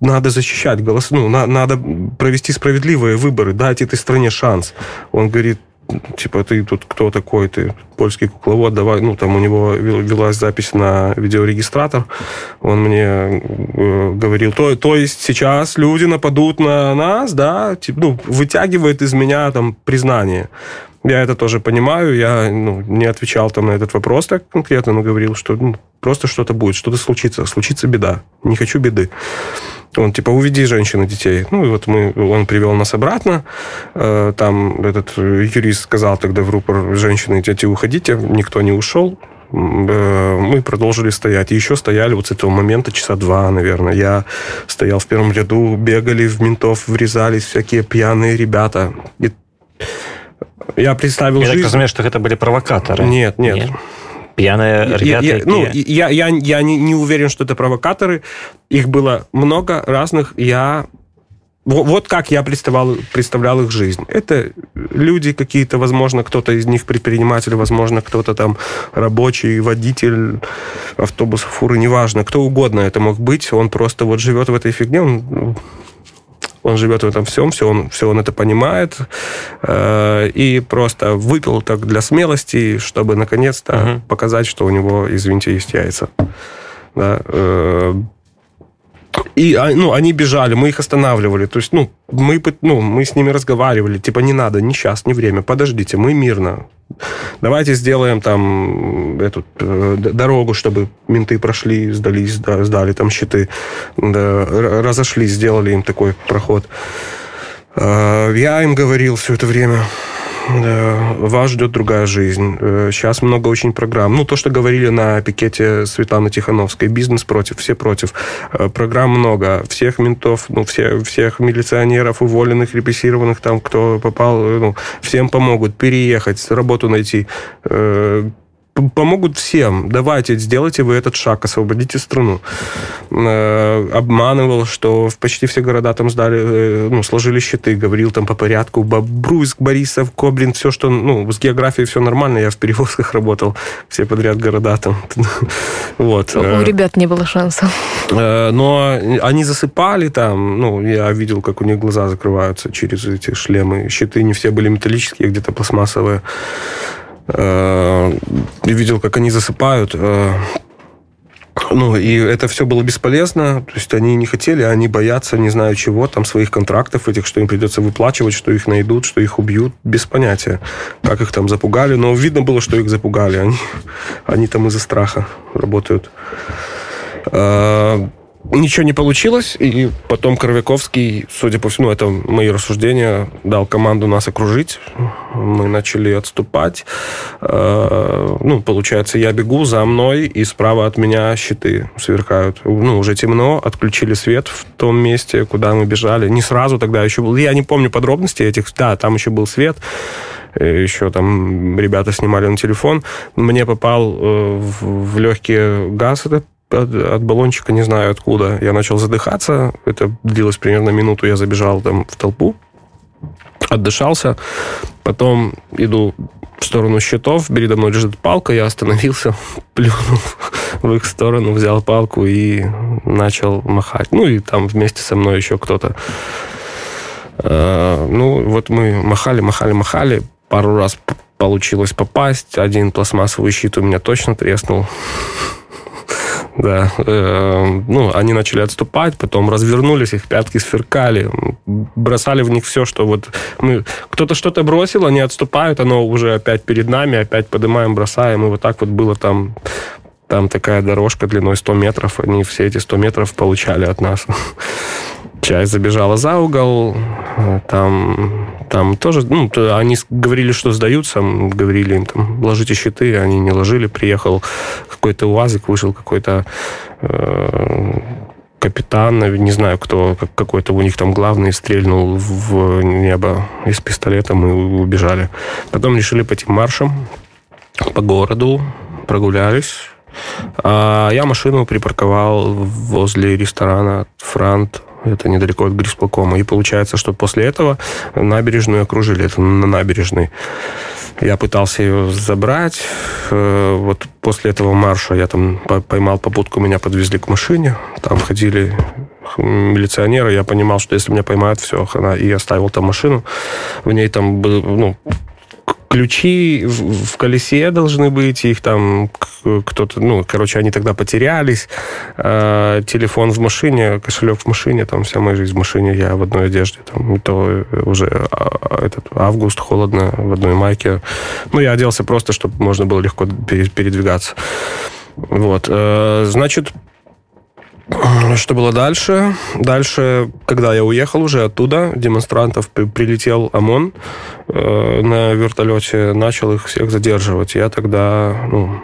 надо защищать голос, ну, на, надо провести справедливые выборы, дать этой стране шанс. Он говорит, типа, ты тут кто такой, ты польский кукловод, давай, ну, там у него велась запись на видеорегистратор, он мне э, говорил, то, то есть сейчас люди нападут на нас, да, типа, ну, вытягивает из меня там признание. Я это тоже понимаю, я ну, не отвечал там на этот вопрос так конкретно, но говорил, что ну, просто что-то будет, что-то случится, случится беда, не хочу беды. Он типа, уведи женщин и детей. Ну, и вот мы, он привел нас обратно. Э, там этот юрист сказал тогда в рупор, женщины и дети, уходите. Никто не ушел. Э, мы продолжили стоять. И еще стояли вот с этого момента часа два, наверное. Я стоял в первом ряду, бегали в ментов, врезались всякие пьяные ребята. И я представил Я жизнь... так разумею, что это были провокаторы. Нет, нет. нет пьяные ребята. Я, ну, я, я, я не, не уверен, что это провокаторы. Их было много разных. Я вот как я представлял, представлял их жизнь. Это люди какие-то, возможно, кто-то из них предприниматель, возможно, кто-то там рабочий, водитель автобуса, фуры, неважно, кто угодно это мог быть. Он просто вот живет в этой фигне, он он живет в этом всем, все он, все он это понимает, э, и просто выпил так для смелости, чтобы наконец-то угу. показать, что у него, извините, есть яйца. Да, э, и а, ну, они бежали, мы их останавливали. То есть, ну, мы, ну, мы с ними разговаривали. Типа, не надо, не сейчас, не время. Подождите, мы мирно. Давайте сделаем там эту э, дорогу, чтобы менты прошли, сдались, да, сдали там щиты, да, разошлись, сделали им такой проход. Э, я им говорил все это время, вас ждет другая жизнь. Сейчас много очень программ. Ну, то, что говорили на пикете Светланы Тихановской. Бизнес против, все против. Программ много. Всех ментов, ну, все, всех милиционеров, уволенных, репрессированных, там, кто попал, ну, всем помогут переехать, работу найти помогут всем. Давайте, сделайте вы этот шаг, освободите страну. Э, обманывал, что в почти все города там сдали, э, ну, сложили щиты, говорил там по порядку. Бобруйск, Борисов, Коблин, все, что, ну, с географией все нормально, я в перевозках работал, все подряд города там. Вот. У э, ребят не было шансов. Но они засыпали там, ну, я видел, как у них глаза закрываются через эти шлемы. Щиты не все были металлические, где-то пластмассовые. Э, видел, как они засыпают. Э, ну, и это все было бесполезно. То есть они не хотели, они боятся, не знаю чего, там, своих контрактов этих, что им придется выплачивать, что их найдут, что их убьют, без понятия. Как их там запугали. Но видно было, что их запугали. Они, они там из-за страха работают. Ничего не получилось, и потом Коровяковский, судя по всему, это мои рассуждения, дал команду нас окружить. Мы начали отступать. Э, ну, получается, я бегу, за мной, и справа от меня щиты сверкают. Ну, уже темно, отключили свет в том месте, куда мы бежали. Не сразу тогда еще был. Я не помню подробностей этих. Да, там еще был свет э, еще там ребята снимали на телефон. Мне попал э, в, в легкие газ этот от, от баллончика, не знаю откуда, я начал задыхаться. Это длилось примерно минуту, я забежал там в толпу, отдышался, потом иду в сторону щитов, передо мной лежит палка, я остановился, плюнул в их сторону, взял палку и начал махать. Ну и там вместе со мной еще кто-то. А, ну вот мы махали, махали, махали, пару раз получилось попасть, один пластмассовый щит у меня точно треснул. Да. Э, ну, они начали отступать, потом развернулись, их пятки сверкали, бросали в них все, что вот мы... Кто-то что-то бросил, они отступают, оно уже опять перед нами, опять поднимаем, бросаем, и вот так вот было там там такая дорожка длиной 100 метров, они все эти 100 метров получали от нас. Часть забежала за угол, там, там тоже, ну, они говорили, что сдаются, говорили им там, ложите щиты, они не ложили, приехал какой-то УАЗик, вышел какой-то э, капитан, не знаю кто, какой-то у них там главный, стрельнул в небо из пистолета, мы убежали. Потом решили пойти маршем по городу, прогулялись, а я машину припарковал возле ресторана «Франт», это недалеко от Грисполкома. И получается, что после этого набережную окружили. Это на набережной. Я пытался ее забрать. Э, вот после этого марша я там поймал попутку, меня подвезли к машине. Там ходили милиционеры. Я понимал, что если меня поймают, все, и оставил там машину. В ней там был, ну, ключи в, в колесе должны быть, их там кто-то, ну, короче, они тогда потерялись. А, телефон в машине, кошелек в машине, там вся моя жизнь в машине, я в одной одежде, там, то уже а, этот август, холодно, в одной майке. Ну, я оделся просто, чтобы можно было легко передвигаться. Вот, э, значит, что было дальше? Дальше, когда я уехал уже оттуда, демонстрантов прилетел ОМОН э, на вертолете, начал их всех задерживать. Я тогда ну,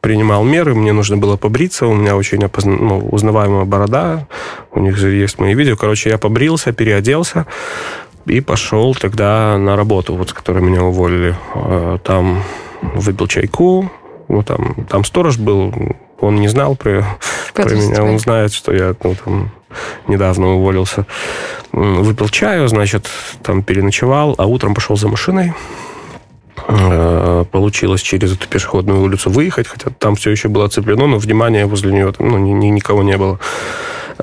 принимал меры, мне нужно было побриться, у меня очень опозна... ну, узнаваемая борода, у них же есть мои видео. Короче, я побрился, переоделся и пошел тогда на работу, вот с которой меня уволили. Э, там выпил чайку, ну, там, там сторож был, он не знал про, про меня, он знает, что я ну, там, недавно уволился. Выпил чаю, значит, там переночевал, а утром пошел за машиной. Э, получилось через эту пешеходную улицу выехать, хотя там все еще было оцеплено, но внимания возле нее там, ну, ни, ни, никого не было.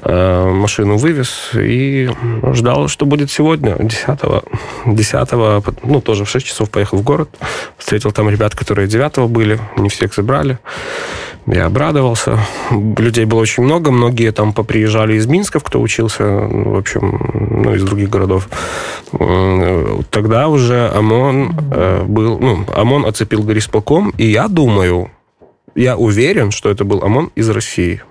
Э, машину вывез и ждал, что будет сегодня, 10 10 ну, тоже в 6 часов поехал в город, встретил там ребят, которые 9 были, не всех забрали. Я обрадовался. Людей было очень много. Многие там поприезжали из Минска, кто учился, в общем, ну, из других городов. Тогда уже ОМОН э, был... Ну, ОМОН оцепил горисполком, и я думаю, я уверен, что это был ОМОН из России.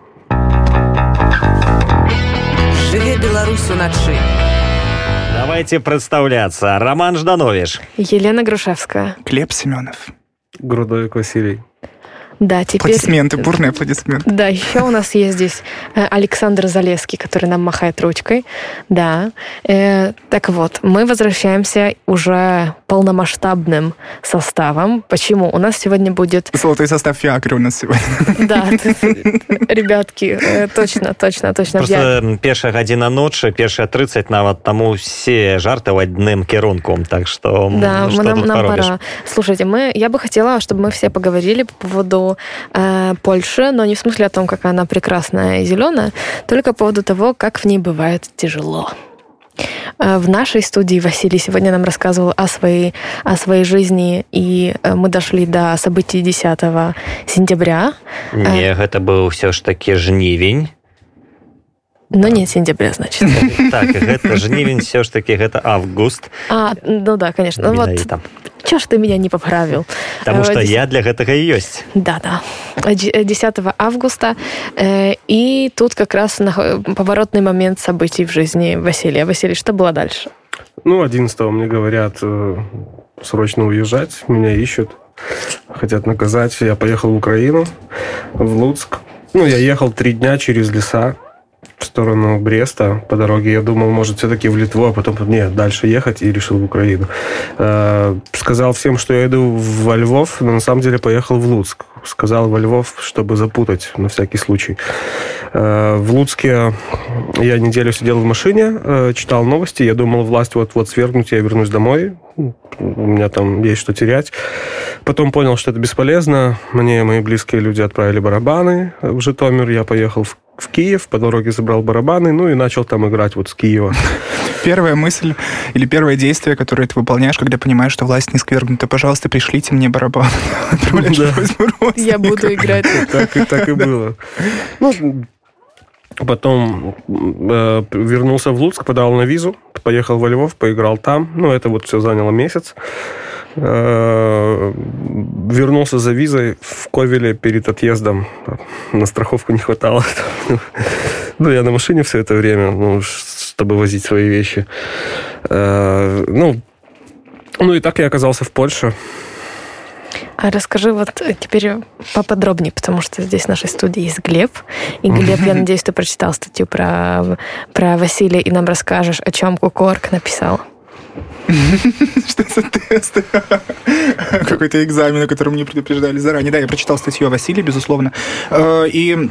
Живе Беларусь уначы. Давайте представляться. Роман Жданович. Елена Грушевская. Глеб Семенов. Грудовик Василий. Да, теперь... Аплодисменты, бурные аплодисменты. Да, еще у нас есть здесь э, Александр Залеский, который нам махает ручкой. Да. Э, так вот, мы возвращаемся уже полномасштабным составом. Почему? У нас сегодня будет... Золотой состав Фиакры у нас сегодня. Да, ребятки, э, точно, точно, точно. Просто першая гадзіна ночы, першая 30 нават таму все жарты ў адным кірунком, так что Да, мы, нам, нам пора. Слушайте, мы, я бы хотела, чтобы мы все поговорили по поводу э, Польши, но не в смысле о том, как она прекрасная и зеленая, только по поводу того, как в ней бывает тяжело. Э, в нашей студии Василий сегодня нам рассказывал о своей, о своей жизни, и э, мы дошли до событий 10 сентября. Не, это был все ж таки жнивень. Но не сентября, значит. Так, это жнивень все ж таки, это август. А, ну да, конечно. Ну вот, чего ж ты меня не поправил? Потому что я для этого и есть. Да, да. 10 августа. И тут как раз поворотный момент событий в жизни Василия. Василий, что было дальше? Ну, 11 мне говорят срочно уезжать, меня ищут, хотят наказать. Я поехал в Украину, в Луцк. Ну, я ехал три дня через леса, в сторону Бреста по дороге. Я думал, может, все-таки в Литву, а потом, нет, дальше ехать и решил в Украину. Э, сказал всем, что я иду во Львов, но на самом деле поехал в Луцк. Сказал во Львов, чтобы запутать на всякий случай. Э, в Луцке я неделю сидел в машине, э, читал новости. Я думал, власть вот-вот свергнуть, я вернусь домой. У меня там есть что терять. Потом понял, что это бесполезно. Мне мои близкие люди отправили барабаны в Житомир. Я поехал в в Киев, по дороге забрал барабаны, ну и начал там играть вот с Киева. Первая мысль или первое действие, которое ты выполняешь, когда понимаешь, что власть не сквергнута, пожалуйста, пришлите мне барабан. Я буду играть. Так и было. Ну, Потом э, вернулся в Луцк, подал на визу, поехал во Львов, поиграл там. Ну, это вот все заняло месяц. Э, вернулся за визой в Ковеле перед отъездом. На страховку не хватало. Ну, я на машине все это время, ну, чтобы возить свои вещи. Э, ну, ну и так я оказался в Польше. А расскажи вот теперь поподробнее, потому что здесь в нашей студии есть Глеб. И Глеб, я надеюсь, ты прочитал статью про, про Василия и нам расскажешь, о чем Кукорк написал. Что за тест? Какой-то экзамен, о котором мне предупреждали заранее. Да, я прочитал статью о Василии, безусловно. Э, и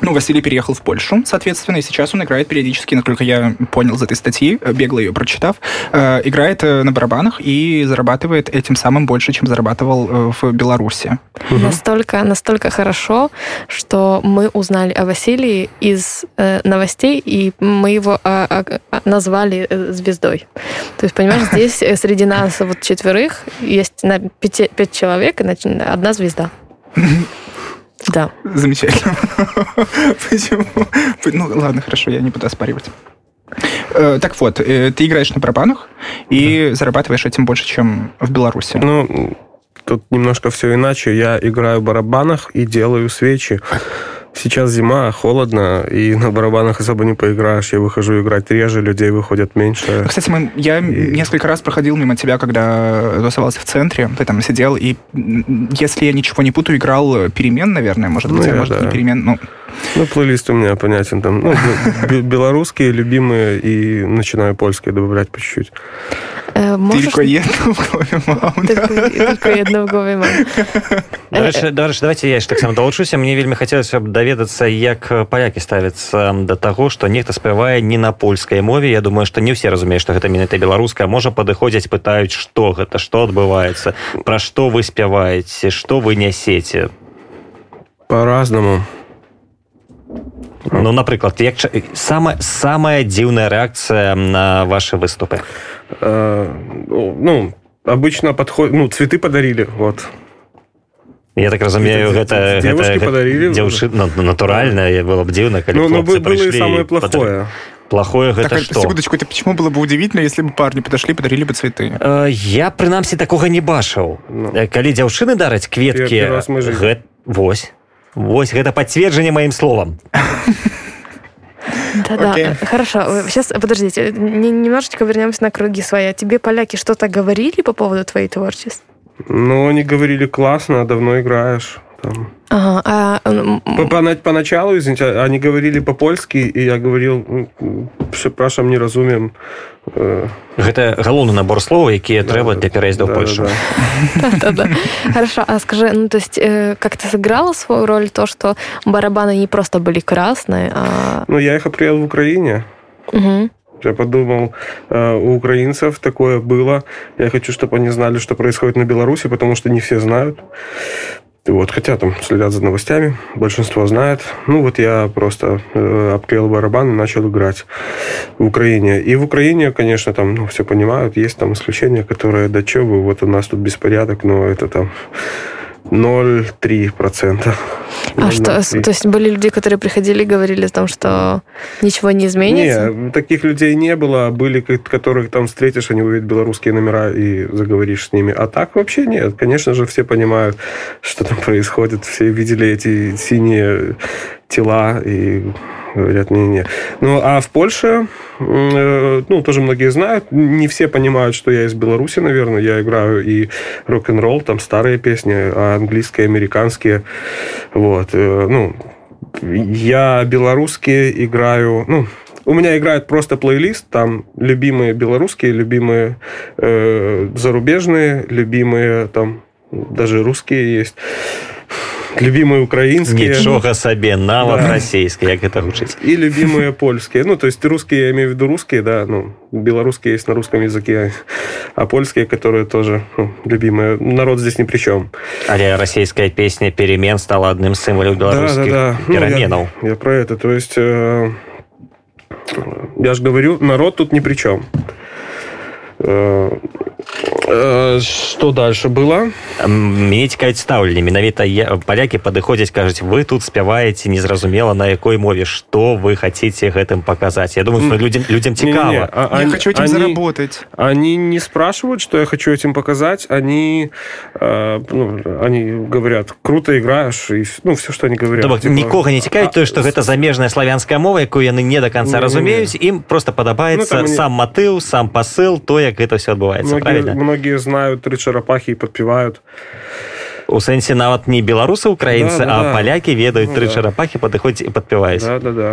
ну, Василий переехал в Польшу, соответственно, и сейчас он играет периодически, насколько я понял из этой статьи, э, бегло ее прочитав, э, играет э, на барабанах и зарабатывает этим самым больше, чем зарабатывал э, в Беларуси. Угу. Настолько, настолько хорошо, что мы узнали о Василии из э, новостей, и мы его э, э, назвали звездой. То есть, понимаешь, здесь среди нас вот четверых есть на пяти, пять человек и одна звезда. Да. Замечательно. Почему? Ну, ладно, хорошо, я не буду оспаривать. Э, так вот, э, ты играешь на барабанах и да. зарабатываешь этим больше, чем в Беларуси. Ну, тут немножко все иначе. Я играю в барабанах и делаю свечи. Сейчас зима, холодно, и на барабанах особо не поиграешь. Я выхожу играть реже, людей выходят меньше. Кстати, мы, я и... несколько раз проходил мимо тебя, когда тусовался в центре. Ты там сидел, и если я ничего не путаю, играл перемен, наверное, может быть, ну, а может да. не перемен. Ну, ну, плейлист у меня понятен. Там, ну, белорусские, любимые, и начинаю польские добавлять по чуть-чуть. Тільки єдно в голові мав. Тільки єдно в голові мав. Дарэчы, дарэчы, давайте я ж таксама далучуся. Мне вельмі хацелася б даведацца, як палякі ставяцца да таго, што нехта спявае не на польскай мове. Я думаю, што не ўсе разумеюць, што гэта менавіта беларуская. Можа падыходзяць, пытаюць, што гэта, што адбываецца, пра што вы спяваеце, што вы нясеце. По-разнаму. Ну, напрыклад, як самая, самая дзіўная рэакцыя на ваши выступы. Э, ну, обычно подход, ну, цветы подарили, вот. Я так разумею, гэта, гэта, подарили. Дзяўшы, ну, натуральна, было б дзіўна, калі ну, ну, было самое плохое. Плохое гэта так, что? Секундочку, это почему было бы удивительно, если бы парни подошли, подарили бы цветы? Э, я, прынамсі, такога не бачыў. Ну. Калі дзяўчыны дараць кветкі, гэт... вось. Вось гэта пацверджанне маім словам. Да-да, хорошо. Сейчас, подождите, не- немножечко вернемся на круги свои. А тебе поляки что-то говорили по поводу твоей творчества? Ну, они говорили, классно, давно играешь. Там. Ага, а, м, По- пона- Поначалу, извините, они говорили по-польски, и я говорил, «М, прzepraszam, не разумеем. Э, Гэта галоўны набор слоў якія трэба для пераезда ў да, Польшу да, да. Да-да. Хорошо, а скажи, ну то есть э, как-то сыграло свою роль то, что барабаны не просто были красные, а... Ну, я их приехал в Украине. Мгм. Я подумал, э, у украинцев такое было. Я хочу, чтобы они знали, что происходит на Беларуси, потому что не все знают. Вот, хотя там следят за новостями, большинство знает. Ну вот я просто э, обклеил барабан и начал играть в Украине. И в Украине, конечно, там ну, все понимают, есть там исключения, которые, да чё вы, вот у нас тут беспорядок, но это там 0,3%. А что, 0,03. то есть были люди, которые приходили и говорили о том, что ничего не изменится? Не, таких людей не было. Были, ко- которых там встретишь, они увидят белорусские номера и заговоришь с ними. А так вообще нет. Конечно же, все понимают, что там происходит. Все видели эти синие тела и говорят, не-не. Ну, а в Польше, э, ну, тоже многие знают, не все понимают, что я из Беларуси, наверное. Я играю и рок-н-ролл, там старые песни, а английские, американские. Вот. э, Ну, я белорусские играю, ну, у меня играет просто плейлист, там любимые белорусские, любимые э, зарубежные, любимые там даже русские есть, любимые украинские. нічога сабе нават Да. расійскі як гэта гучыць И любимые польские. Ну, то есть русские, я имею в виду русские, да, ну, белорусские есть на русском языке, а польские, которые тоже ну, любимые. Народ здесь ни при чем. але расійская песня перемен стала адным з сімвалаў беларускіх Ну, пераменаў я, я про это. То есть, э, я же говорю, народ тут ни при чем. Э, э, что дальше было? мне цікавіць стаўленне менавіта я- палякі падыходзяць кажуць вы тут спяваеце незразумела на якой мове что вы хотите гэтым показаць Я думаю что людям людям Не-не-не, цікава а- Я они- хочу этим они- заработать. Они не спрашивают, что я хочу этим показать. Они, э, ну, они говорят, круто играешь, и в- ну, все, что они говорят. То бок Типа, нікога не цікавіць тое што а, гэта замежная славянская мова якую яны не до конца Не-не-не. разумеюць ім просто Ну, падабаецца там они- сам матыў сам пасыл то як гэта все адбываецца Многие, правильно многие знают три черепахи и подпевают. у сэнсе нават не беларусы украінцы Да, да, а да. палякі ведаюць Ну, тры да. чарапахі падыходзяць і падпяваюць Да, да, да.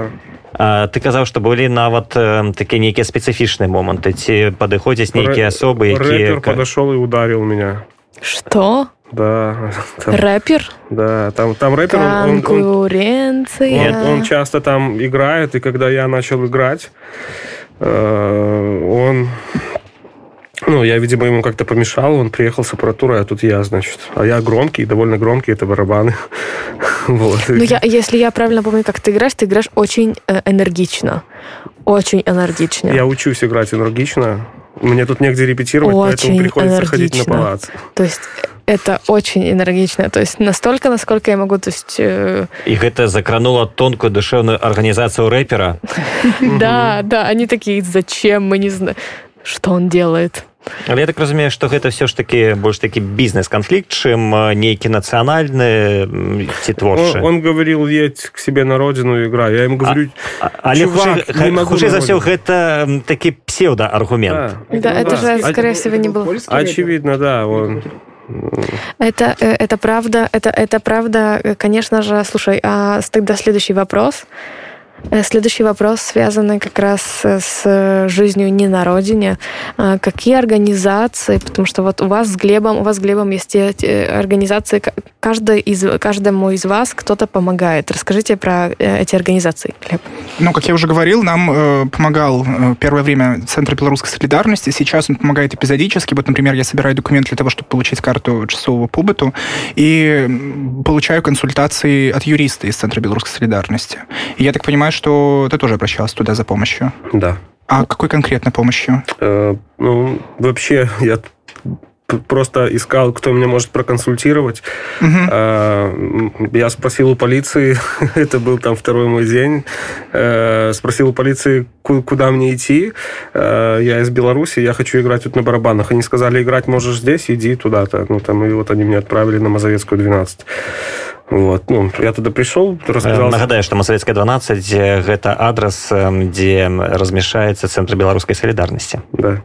А, ты казаў што былі нават э, такія нейкія спецыфічныя моманты ці падыходзяць нейкія асобы якія Рэпер подошел и ударил меня. Что? Да, там, Рэпер? да, там, там рэпер, он, он- он- Конкуренция. он- он часто там играет, и когда я начал играть, э, он... ну, я, видимо, ему как-то помешал, он приехал с аппаратурой, а тут я, значит. А я громкий, довольно громкий, это барабаны. Вот. Ну, я, если я правильно помню, как ты играешь, ты играешь очень э, энергично. Очень энергично. Я учусь играть энергично. Мне тут негде репетировать, поэтому Очень приходится ходить на энергично. палац. То есть это очень энергично. То есть настолько, насколько я могу, то есть... э, і гэта закранула тонкую душевную арганізацыю рэпера Да, да, они такие, зачем, мы не знаем, что он делает. Але я так разумею што гэта все ж таки больш такі бізнес-канфлікт чым э, нейкі нацыянальны ці творчы Он, он говорил, едь к себе на родину и играй. Я ему говорю, А- але чувак, хутчэй- не могу хутчэй за родину. гэта такі псеўдааргумент да, Да, это же, А- скорее всего, не было. Очевидно, да, он... Это, э, это правда, это, это правда, э, конечно же. Слушай, а с- тогда следующий вопрос. Э, Следующий вопрос, связанный как раз э, с жизнью не на родине. Какие организации, потому что вот у вас с Глебом, у вас с Глебом есть организации, к- каждой из, каждому из вас кто-то помогает. Расскажите про э, эти организации, Глеб. Ну, как я уже говорил, нам э, помогал э, первое время Центр белорусской солидарности. Сейчас он помогает эпизодически. Вот, например, я собираю документ для того, чтобы получить карту часового побыту, и получаю консультации от юриста из Центра белорусской солидарности. И я так понимаю, что ты тоже обращался туда за помощью. Да. А какой конкретно помощью? Э, ну, вообще, я просто искал, кто меня может проконсультировать. Э, м, Я спросил у полиции, это был там второй мой день, э, спросил у полиции, куда мне идти. Э, я из Беларуси, я хочу играть тут на барабанах. Они сказали, играть можешь здесь, иди туда-то. Ну, там, и вот они меня отправили на Мазовецкую 12. Вот. Ну, я туда пришел, рассказал... Нагадаю, что Масавецкая 12 – это адрес, где размещается Центр белорусской солидарности. Да.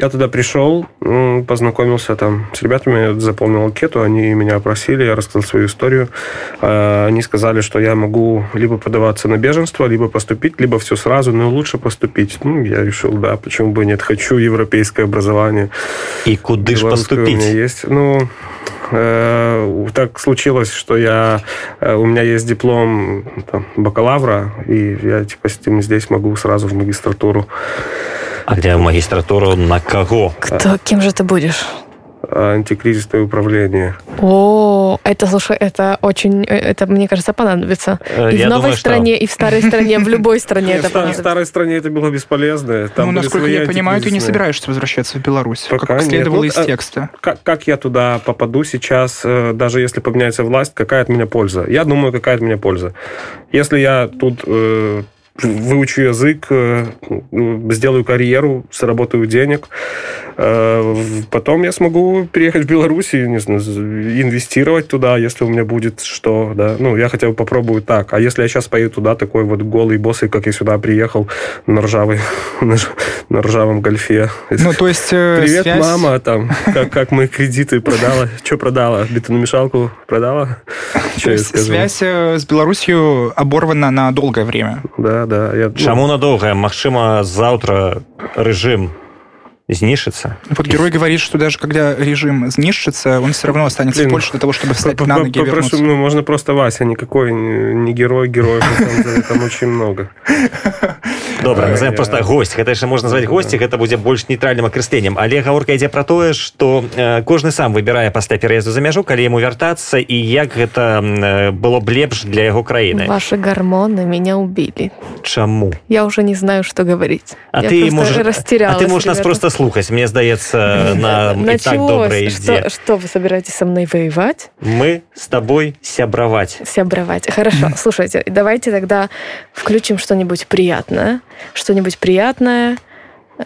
Я туда пришел, познакомился там с ребятами, заполнил анкету, они меня опросили, я рассказал свою историю. Они сказали, что я могу либо подаваться на беженство, либо поступить, либо все сразу, но лучше поступить. Ну, я решил, да, почему бы нет, хочу европейское образование. И куда же поступить? У меня есть. Ну, Э, так случилось, что я, э, у меня есть диплом там, бакалавра, и я типа с этим здесь могу сразу в магистратуру. А где в магистратуру на кого? Кто, кем же ты будешь? Антикризисное управление. О, это, слушай, это очень, это, мне кажется, понадобится. Э, и Я в новой думаю, стране, что... и в старой стране, в любой стране это понадобится. В старой стране это было бесполезно. Там ну, насколько я понимаю, ты не собираешься возвращаться в Беларусь, Пока как следовало из текста. Как, как я туда попаду сейчас, э, даже если поменяется власть, какая от меня польза? Я думаю, какая от меня польза. Если я тут э, выучу язык, э, ну, сделаю карьеру, заработаю денег. Э, потом я смогу переехать в Беларусь и не знаю, инвестировать туда, если у меня будет что. Да? Ну, я хотя бы попробую так. А если я сейчас поеду туда, такой вот голый босс, как я сюда приехал на ржавой, на ржавом гольфе. Ну, то есть... Э, Привет, связь... мама, там, как, как мы кредиты продала. Что продала? Бетономешалку продала? Что я скажу? Связь с Беларусью оборвана на долгое время. Да, да. Я, Чаму ну... надолго? Магчыма, завтра режим знішится. Вот герой говорит, что даже когда режим знищится, он все равно останется Блин, в Польше для того, чтобы встать на ноги Попрошу, ну, можно просто Вася, никакой не герой, герой, на самом деле, там очень много. Добра, назовем просто гость. Гэта яшчэ можна назваць госці, гэта будзе больш нейтральным акрысленнем. Але гаворка ідзе пра тое, што э, кожны сам выбірае пасля пераезду за мяжу, калі яму вяртацца і як гэта э, было б лепш для яго краіны. Ваши гормоны меня убили. Чаму? Я уже не знаю, что говорить. А Я ты можешь, а ты можешь нас просто слухаць. Мне здаецца, на, так добрая идея. Что, что вы собираетесь со мной воевать? Мы с тобой сябровать. Сябровать. Хорошо. Слушайте, давайте тогда включим что-нибудь приятное что-нибудь приятное,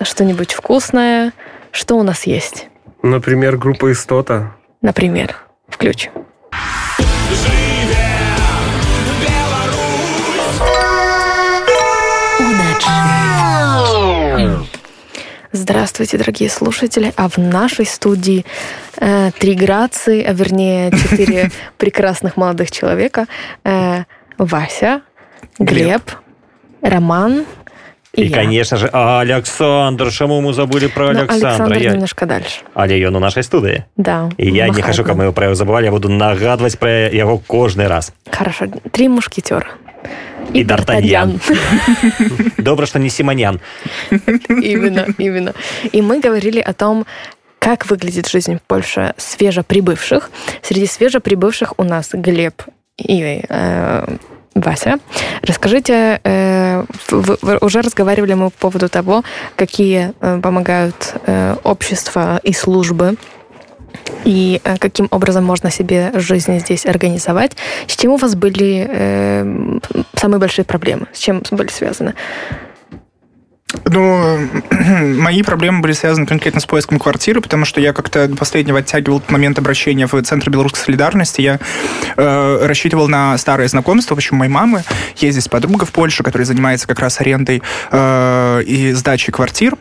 что-нибудь вкусное. Что у нас есть? Например, группа Истота. Например. Включим. Здравствуйте, дорогие слушатели. А в нашей студии э, три грации, а вернее четыре прекрасных молодых человека. Э, Вася, Глеб, Роман и, и конечно же, Александр. Чему мы забыли про Александра? Александр я... немножко дальше. Але ён у нашай студыі. Да. І я не хочу, каб мы его про яго забывали, я буду нагадваць про яго кожны раз. Хорошо. Три мушкетера. И, и Д'Артаньян. Добро, что не Симонян. Именно, именно. И мы говорили о том, как выглядит жизнь в Польше свежеприбывших. Среди свежеприбывших у нас Глеб и э, Вася, расскажите, э, вы, уже разговаривали мы по поводу того, какие э, помогают э, общества и службы и каким образом можно себе жизнь здесь организовать. С чем у вас были самые большие проблемы? С чем были связаны? Ну, мои проблемы были связаны конкретно с поиском квартиры, потому что я как-то до последнего оттягивал момент обращения в Центр белорусской солидарности. Я э, рассчитывал на старое знакомство. В общем, моей мамы есть здесь подруга в Польше, которая занимается как раз арендой э, и сдачей квартир.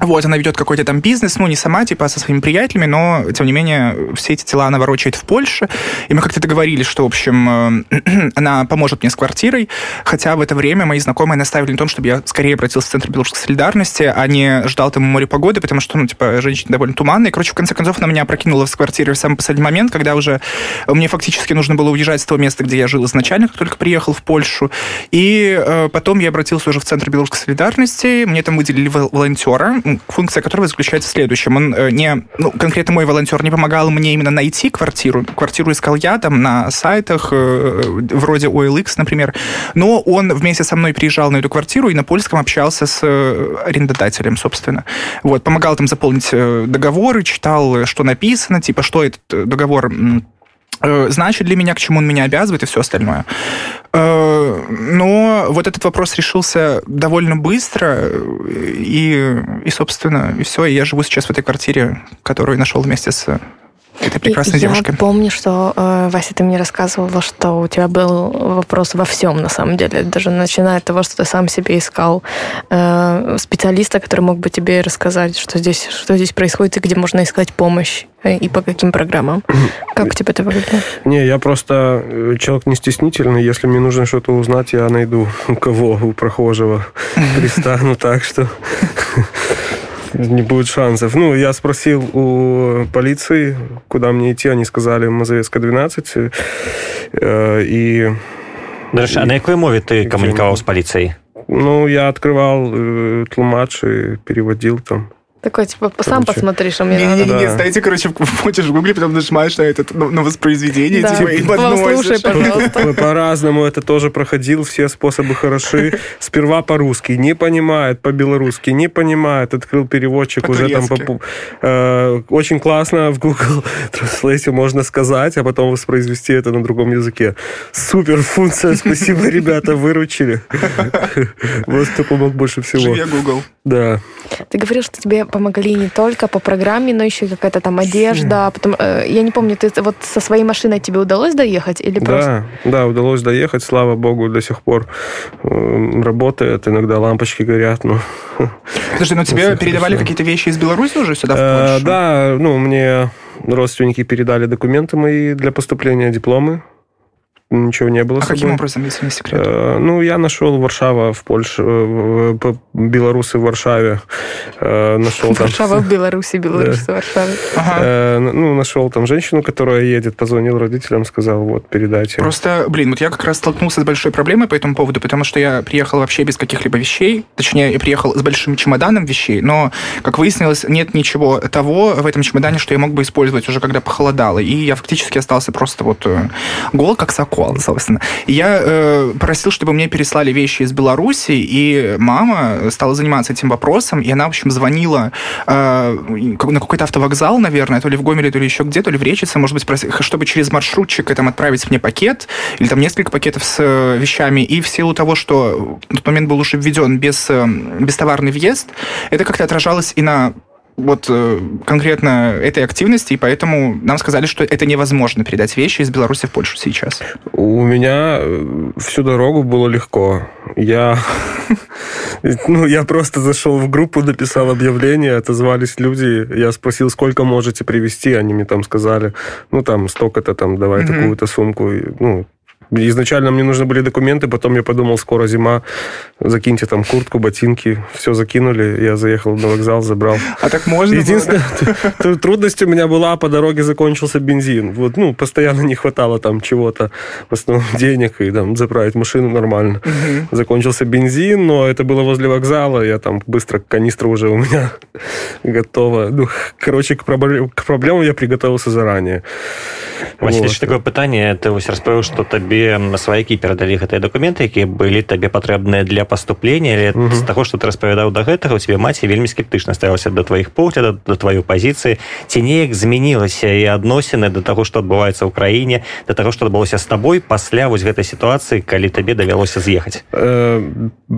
Вот, она ведет какой-то там бизнес, ну, не сама, типа, а со своими приятелями, но, тем не менее, все эти дела она ворочает в Польше. И мы как-то договорились, что, в общем, э, она поможет мне с квартирой, хотя в это время мои знакомые наставили на том, чтобы я скорее обратился в Центр белорусской солидарности, а не ждал там море погоды, потому что, ну, типа, женщина довольно туманная. Короче, в конце концов, она меня опрокинула с квартиры в самый последний момент, когда уже мне фактически нужно было уезжать с того места, где я жил изначально, как только приехал в Польшу. И э, потом я обратился уже в Центр белорусской солидарности, мне там выделили волонтера, функция которого заключается в следующем. Он э, не, ну, конкретно мой волонтер не помогал мне именно найти квартиру. Квартиру искал я там на сайтах, э, вроде OLX, например. Но он вместе со мной приезжал на эту квартиру и на польском общался с э, арендодателем, собственно. Вот, помогал там заполнить договоры, читал, что написано, типа, что этот договор э, значит для меня, к чему он меня обязывает и все остальное. Э, но вот этот вопрос решился довольно быстро, и, и собственно, и все. И я живу сейчас в этой квартире, которую нашел вместе с этой прекрасной и девушкой. Я помню, что, э, Вася, ты мне рассказывала, что у тебя был вопрос во всем, на самом деле. Даже начиная от того, что ты сам себе искал э, специалиста, который мог бы тебе рассказать, что здесь, что здесь происходит и где можно искать помощь э, и по каким программам. Как у тебя это выглядело? Не, я просто э, человек не стеснительный. Если мне нужно что-то узнать, я найду у кого, у прохожего пристану. Так что не будет шансов. Ну, я спросил у полиции, куда мне идти. Они сказали Мазовецкая 12. Э, и... Дарэчы, а на якой мове ты камунікаваў з паліцыяй? Ну, я открывал э, тлумач и переводил там. Такой, типа, сам Короче. посмотри, что мне Не, не, надо. не, не, Да. знаете, короче, вводишь в гугле, потом нажимаешь на это на, на воспроизведение, Да. типа, и Послушай, подносишь. пожалуйста. По- По-разному это тоже проходил, все способы хороши. Сперва по-русски, не понимает, по-белорусски, не понимает, открыл переводчик уже там... По- э, очень классно в Google Translate можно сказать, а потом воспроизвести это на другом языке. Супер функция, спасибо, ребята, выручили. Вот кто помог больше всего. Живи, Google. Да. Ты говорил, что тебе помогли не только по программе, но еще какая-то там одежда. Потом, э, я не помню, ты вот со своей машиной тебе удалось доехать или просто? Да, да, удалось доехать, слава богу, до сих пор э, работает, иногда лампочки горят, но... Подожди, но тебе передавали какие-то вещи из Беларуси уже сюда, в Э, Польшу? Да, ну, мне родственники передали документы мои для поступления, дипломы. Ничего не было А каким образом, если не секрет? Э, Ну, я нашел Варшава в Польше, э, белорусы в Варшаве. Э, Нашел там... Варшава в Беларуси, Беларусь в Варшаве. Ну, нашел там женщину, которая едет, позвонил родителям, сказал, вот, передайте. Просто, блин, вот я как раз столкнулся с большой проблемой по этому поводу, потому что я приехал вообще без каких-либо вещей, точнее, я приехал с большим чемоданом вещей, но, как выяснилось, нет ничего того в этом чемодане, что я мог бы использовать уже когда похолодало, и я фактически остался просто вот гол, как сокол, собственно. И я э, просил, чтобы мне переслали вещи из Беларуси, и мама стала заниматься этим вопросом, и она, в общем, звонила э, на какой-то автовокзал, наверное, то ли в Гомеле, то ли еще где, то ли в Речице, может быть, спроси- чтобы через маршрутчик там отправить мне пакет, или там несколько пакетов с э, вещами, и в силу того, что в тот момент был уже введен без, э, бестоварный въезд, это как-то отражалось и на вот э, конкретно этой активности, и поэтому нам сказали, что это невозможно передать вещи из Беларуси в Польшу сейчас. У меня э, всю дорогу было легко. Я, ну, я просто зашел в группу, написал объявление, отозвались люди. Я спросил, сколько можете привезти, они мне там сказали, ну, там, столько-то, там, давай такую-то сумку. Ну, Изначально мне нужны были документы, потом я подумал, скоро зима, закиньте там куртку, ботинки, все закинули, я заехал на вокзал, забрал. А так можно было, Единственная трудность у меня была, по дороге закончился бензин. Вот, ну, постоянно не хватало там чего-то, в основном денег, и там заправить машину нормально. Закончился бензин, но это было возле вокзала, я там быстро, канистра уже у меня готова. Ну, короче, к, проблем- к проблемам я приготовился заранее. Василий, Вот. такое пытанне ты вось распавёў што табе сваякі перадалі гэтыя дакументы якія былі табе патрэбныя для паступлення але Мгм. з таго што ты распавядаў да гэтага у тебе маці вельмі скептычна ставілася да тваіх поглядаў да тваёй пазіцыі ці неяк змянілася і адносіны да таго што адбываецца ў краіне да таго што адбылося з табой пасля вось гэтай сітуацыі калі табе давялося з'ехаць Э,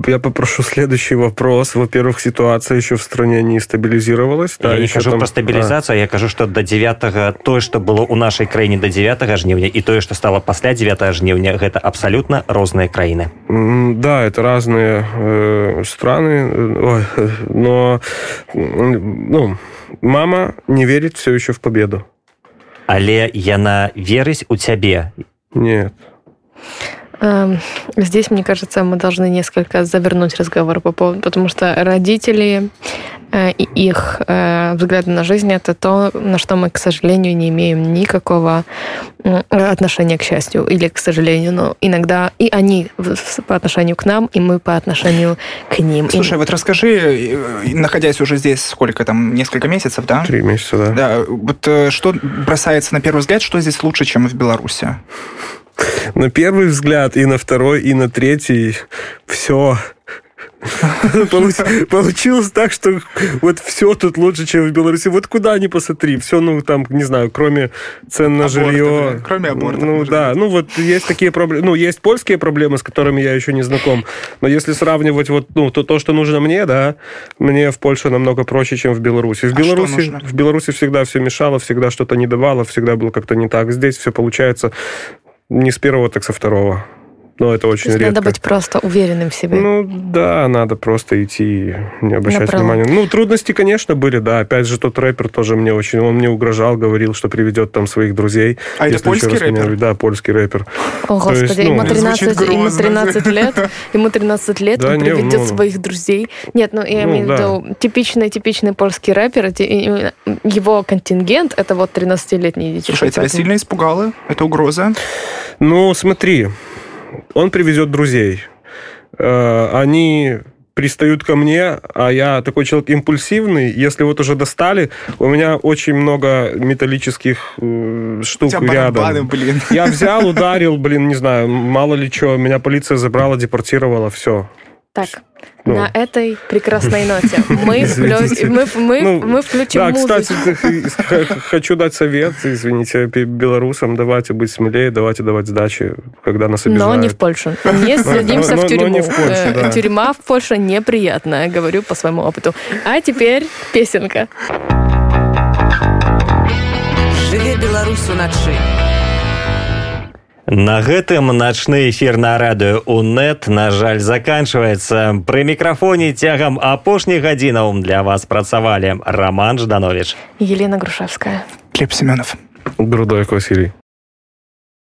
Я попрошу следующий вопрос. Во-первых, ситуация еще в стране не стабилизировалась. я не еще кажу там- про стабілізацыю я кажу што да 9 тое што было ў нашай краіне до 9 жніўня і тое што стала пасля 9 жніўня гэта абсалютна розныя краіны Да, это разные э, страны, э, ой, но ну, мама не верит все еще в победу. але яна верыць у цябе Нет. Эм, Здесь, мне кажется, мы должны несколько завернуть разговор по поводу, потому что родители э, и их э, взгляды на жизнь это то, на что мы, к сожалению, не имеем никакого отношения к счастью или к сожалению, но иногда и они по отношению к нам, и мы по отношению к ним. И- Слушай, вот расскажи, э, находясь уже здесь сколько там, несколько месяцев, да? Три месяца, да. Да, вот что бросается на первый взгляд, что здесь лучше, чем в Беларуси? На первый взгляд и на второй, и на третий все Получилось так, что вот все тут лучше, чем в Беларуси. Вот куда ни посмотри, все, ну, там, не знаю, кроме цен на жилье. Кроме абортов. Ну, да, ну, вот есть такие проблемы. Ну, есть польские проблемы, с которыми я еще не знаком. Но если сравнивать вот, ну, то, то что нужно мне, да, мне в Польше намного проще, чем в Беларуси. В а Беларуси, в Беларуси всегда все мешало, всегда что-то не давало, всегда было как-то не так. Здесь все получается не с первого, так со второго. Но это очень редко. Надо быть просто уверенным в себе. Ну да, надо просто идти, не обращать Направо. внимания. Ну, трудности, конечно, были, да. Опять же, тот рэпер тоже мне очень... Он мне угрожал, говорил, что приведет там своих друзей. А это польский рэпер? Меня, да, польский рэпер. О, Господи, есть, ну, ему, 13, ему 13 лет, ему 13 лет, да, он приведет ну, своих друзей. Нет, ну я ну, имею в виду типичный-типичный польский рэпер, его контингент, это вот 13-летние дети. Слушай, тебя сильно испугало? Это угроза? Ну, смотри, он привезет друзей. Э, они пристают ко мне, а я такой человек импульсивный. Если вот уже достали, у меня очень много металлических э, штук рядом. блин. Я взял, ударил, блин, не знаю, мало ли что. Меня полиция забрала, депортировала, все. Так, ну. на этой прекрасной ноте мы, вклю... мы, мы, ну, мы включим да, музыку. кстати, хочу дать совет, извините, белорусам, давайте быть смелее, давайте давать сдачи, когда нас обижают. Но не в Польшу. Не садимся в тюрьму. Не в Польшу, да. Тюрьма в Польше неприятная, говорю по своему опыту. А теперь песенка. Живе Беларусу начи. На гэтым начны эфир на радыё УНэт на жаль заканчваецца. Пры мікрафоне цягам апошніх гадзінаў для вас працавалі роман жданович елена грушевская. Глеб семенов грудой Василий